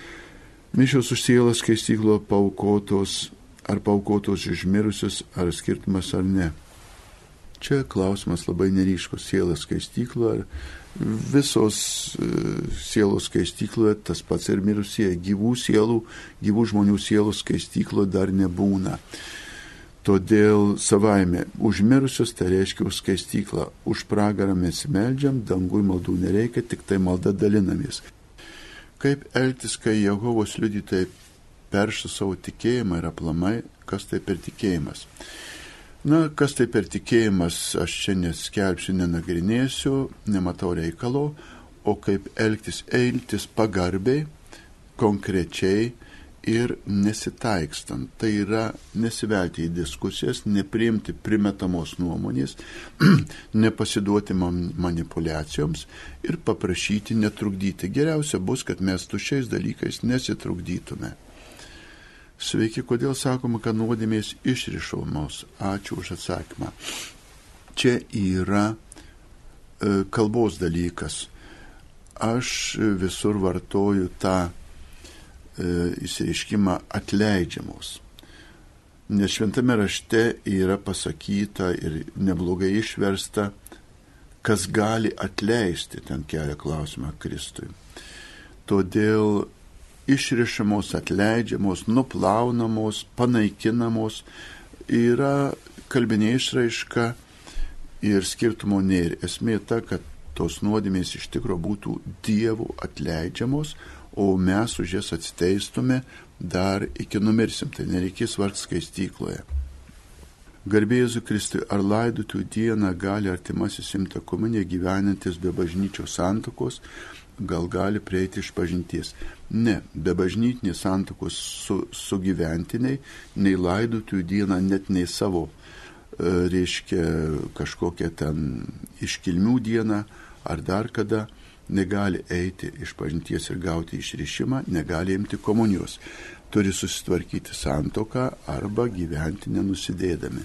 S2: Mišios už sielą skaistyklo paukotos, ar paukotos išmirusius, ar skirtumas ar ne. Čia klausimas labai neryškus. Sielas skaistykla, ar visos e, sielos skaistykloje tas pats ir mirusieji. Gyvų sielų, gyvų žmonių sielos skaistykloje dar nebūna. Todėl savaime užmirusius tai reiškia už skaistyklą, už pragarą mes meldžiam, dangui maldų nereikia, tik tai malda dalinamės. Kaip elgtis, kai Jehovos liudytojai perša savo tikėjimą ir aplamai, kas tai per tikėjimas? Na, kas tai per tikėjimas, aš čia neskelbsiu, nenagrinėsiu, nematau reikalo, o kaip elgtis, eiltis pagarbiai, konkrečiai, ir nesitaikstant. Tai yra nesivelti į diskusijas, nepriimti primetamos nuomonės, nepasiduoti manipulacijoms ir paprašyti netrukdyti. Geriausia bus, kad mes tušiais dalykais nesitrukdytume. Sveiki, kodėl sakoma, kad nuodėmės išrišomos? Ačiū už atsakymą. Čia yra e, kalbos dalykas. Aš visur vartoju tą įsireiškimą e, atleidžiamos. Nes šventame rašte yra pasakyta ir neblogai išversta, kas gali atleisti, ten kelia klausimą Kristui. Todėl išrišamos, atleidžiamos, nuplaunamos, panaikinamos yra kalbinė išraiška ir skirtumo nėra. Esmė ta, kad tos nuodėmės iš tikrųjų būtų dievų atleidžiamos, o mes už jas atsiteistume dar iki numirsim, tai nereikės vart skaistykloje. Garbėjusiu Kristui, ar laidotų dieną gali artimasis imta komunė gyvenantis be bažnyčios santokos, gal gali prieiti iš pažinties. Ne, be bažnytinės santokos su, su gyventiniai, nei laidotų dieną, net nei savo, e, reiškia, kažkokią ten iškilmių dieną ar dar kada, negali eiti iš pažinties ir gauti išrišimą, negali imti komunijos. Turi susitvarkyti santoką arba gyventi nenusidėdami.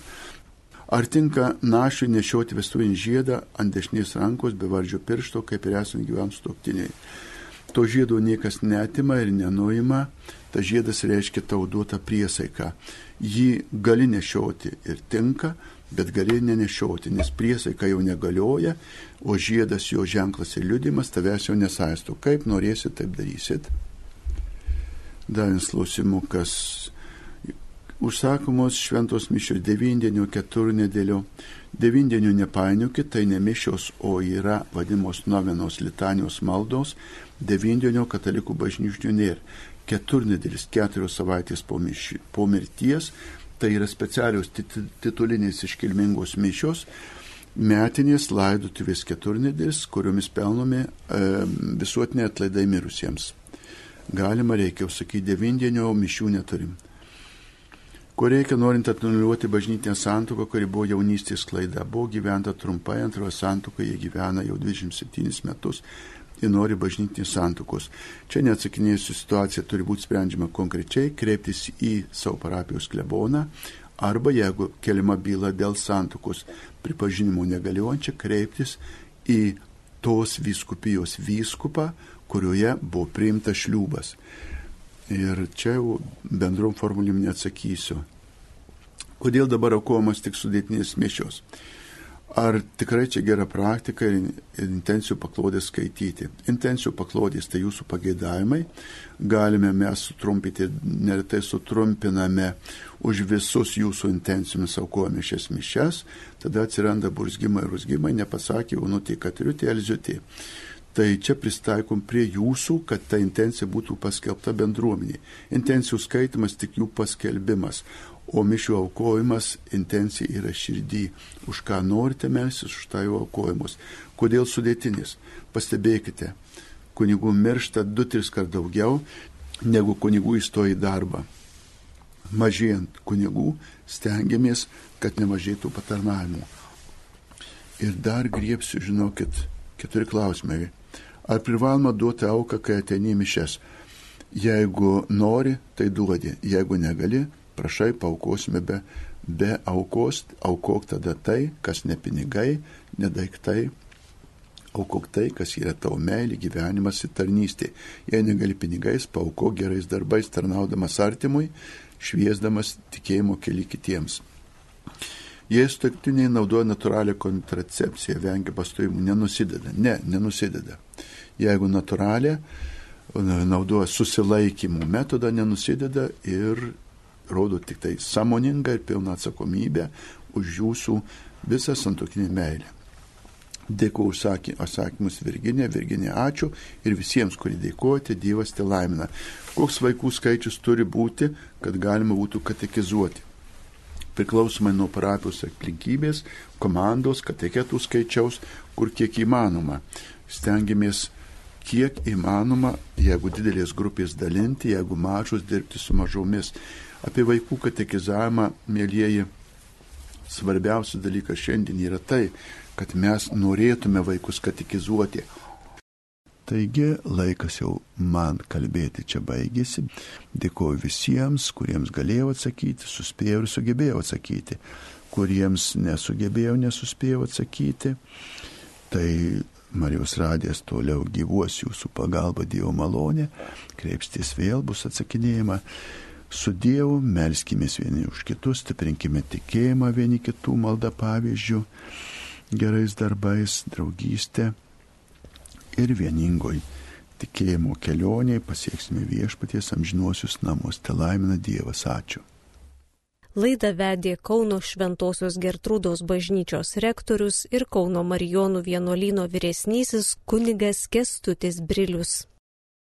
S2: Ar tinka našui nešioti vestuvinį žiedą ant dešinės rankos be vardžio piršto, kaip ir esant gyvams toktiniai? To žiedo niekas netima ir nenuima, ta žiedas reiškia tau duotą priesaiką. Jį gali nešioti ir tinka, bet gali nenešioti, nes priesaika jau negalioja, o žiedas jo ženklas ir liudimas tavęs jau nesaisto. Kaip norėsit, taip darysit. Dar vienas klausimukas. Užsakomos šventos mišios devindienio keturnedėlio. Devindienio nepainiokit, tai ne mišios, o yra vadimos novenos litanijos maldos. Devindienio katalikų bažnyčių nėra. Keturnedėlis keturios savaitės po, miši, po mirties tai yra specialios titulinės iškilmingos mišios, metinės laidotuvės keturnedės, kuriomis pelnomi e, visuotiniai atlaidai mirusiems. Galima reikia sakyti, devindienio mišių neturim. Ko reikia norint atnuliuoti bažnytinę santuoką, kuri buvo jaunystės klaida, buvo gyventa trumpai, antroje santuokoje jie gyvena jau 27 metus, ir nori bažnytinės santukos. Čia neatsakinėjusi situacija turi būti sprendžiama konkrečiai, kreiptis į savo parapijos kleboną arba jeigu keliama byla dėl santukos pripažinimo negaliojančia, kreiptis į tos vyskupijos vyskupą, kurioje buvo priimtas šliūbas. Ir čia jau bendrom formulim neatsakysiu. Kodėl dabar aukojamas tik sudėtinės mišios? Ar tikrai čia gera praktika ir intencijų paklodės skaityti? Intencijų paklodės tai jūsų pageidavimai. Galime mes sutrumpinti, neretai sutrumpiname už visus jūsų intencijomis aukojame šias mišes, tada atsiranda burzgimai ir rusgimai, nepasakė, nu tai katriutė, elziutė. Tai čia pristaikom prie jūsų, kad ta intencija būtų paskelbta bendruomeniai. Intencijų skaitimas tik jų paskelbimas, o mišių aukojimas intencija yra širdį. Už ką norite melsis, už tai jau aukojimus. Kodėl sudėtinis? Pastebėkite, kunigų miršta du, tris kart daugiau, negu kunigų įstoja į darbą. Mažėjant kunigų, stengiamės, kad nemažėtų patarnavimų. Ir dar griepsiu, žinokit, keturi klausimai. Ar privaloma duoti auką, kai ateini mišes? Jeigu nori, tai duodi. Jeigu negali, prašai, paukosime be, be aukos, aukok tada tai, kas ne pinigai, ne daiktai, aukok tai, kas yra tavo meilė, gyvenimas ir tarnystė. Jei negali pinigais, paukok gerais darbais, tarnaudamas artimui, šviesdamas tikėjimo keli kitiems. Jei sutartiniai naudoja natūralią kontracepciją, vengia pastojimų, nenusideda. Ne, nenusideda. Jeigu natūralią naudoja susilaikymų metodą, nenusideda ir rodo tik tai samoningą ir pilną atsakomybę už jūsų visą santokinį meilę. Dėkuoju už atsakymus Virginė, Virginė ačiū ir visiems, kurie dėkojate, Dievas te laimina. Koks vaikų skaičius turi būti, kad galima būtų katekizuoti. Priklausomai nuo parapijos aplinkybės, komandos, kateketų skaičiaus, kur kiek įmanoma. Stengiamės kiek įmanoma, jeigu didelės grupės dalinti, jeigu mažos dirbti su mažomis. Apie vaikų katekizavimą, mėlyjeji, svarbiausias dalykas šiandien yra tai, kad mes norėtume vaikus katekizuoti. Taigi laikas jau man kalbėti čia baigėsi. Dėkoju visiems, kuriems galėjau atsakyti, suspėjau ir sugebėjau atsakyti. Kuriems nesugebėjau, nesuspėjau atsakyti. Tai Marijos radijas toliau gyvuos jūsų pagalba Dievo malonė, kreipstis vėl bus atsakinėjama. Su Dievu melskimės vieni už kitus, stiprinkime tikėjimą vieni kitų maldą pavyzdžių gerais darbais, draugystė ir vieningoj tikėjimo kelioniai pasieksime viešpaties amžinuosius namus. Te laimina Dievas, ačiū.
S1: Laidą vedė Kauno Šventojios Gertrūdos bažnyčios rektorius ir Kauno Marijonų vienuolyno vyresnysis kunigas Kestutis Brilius.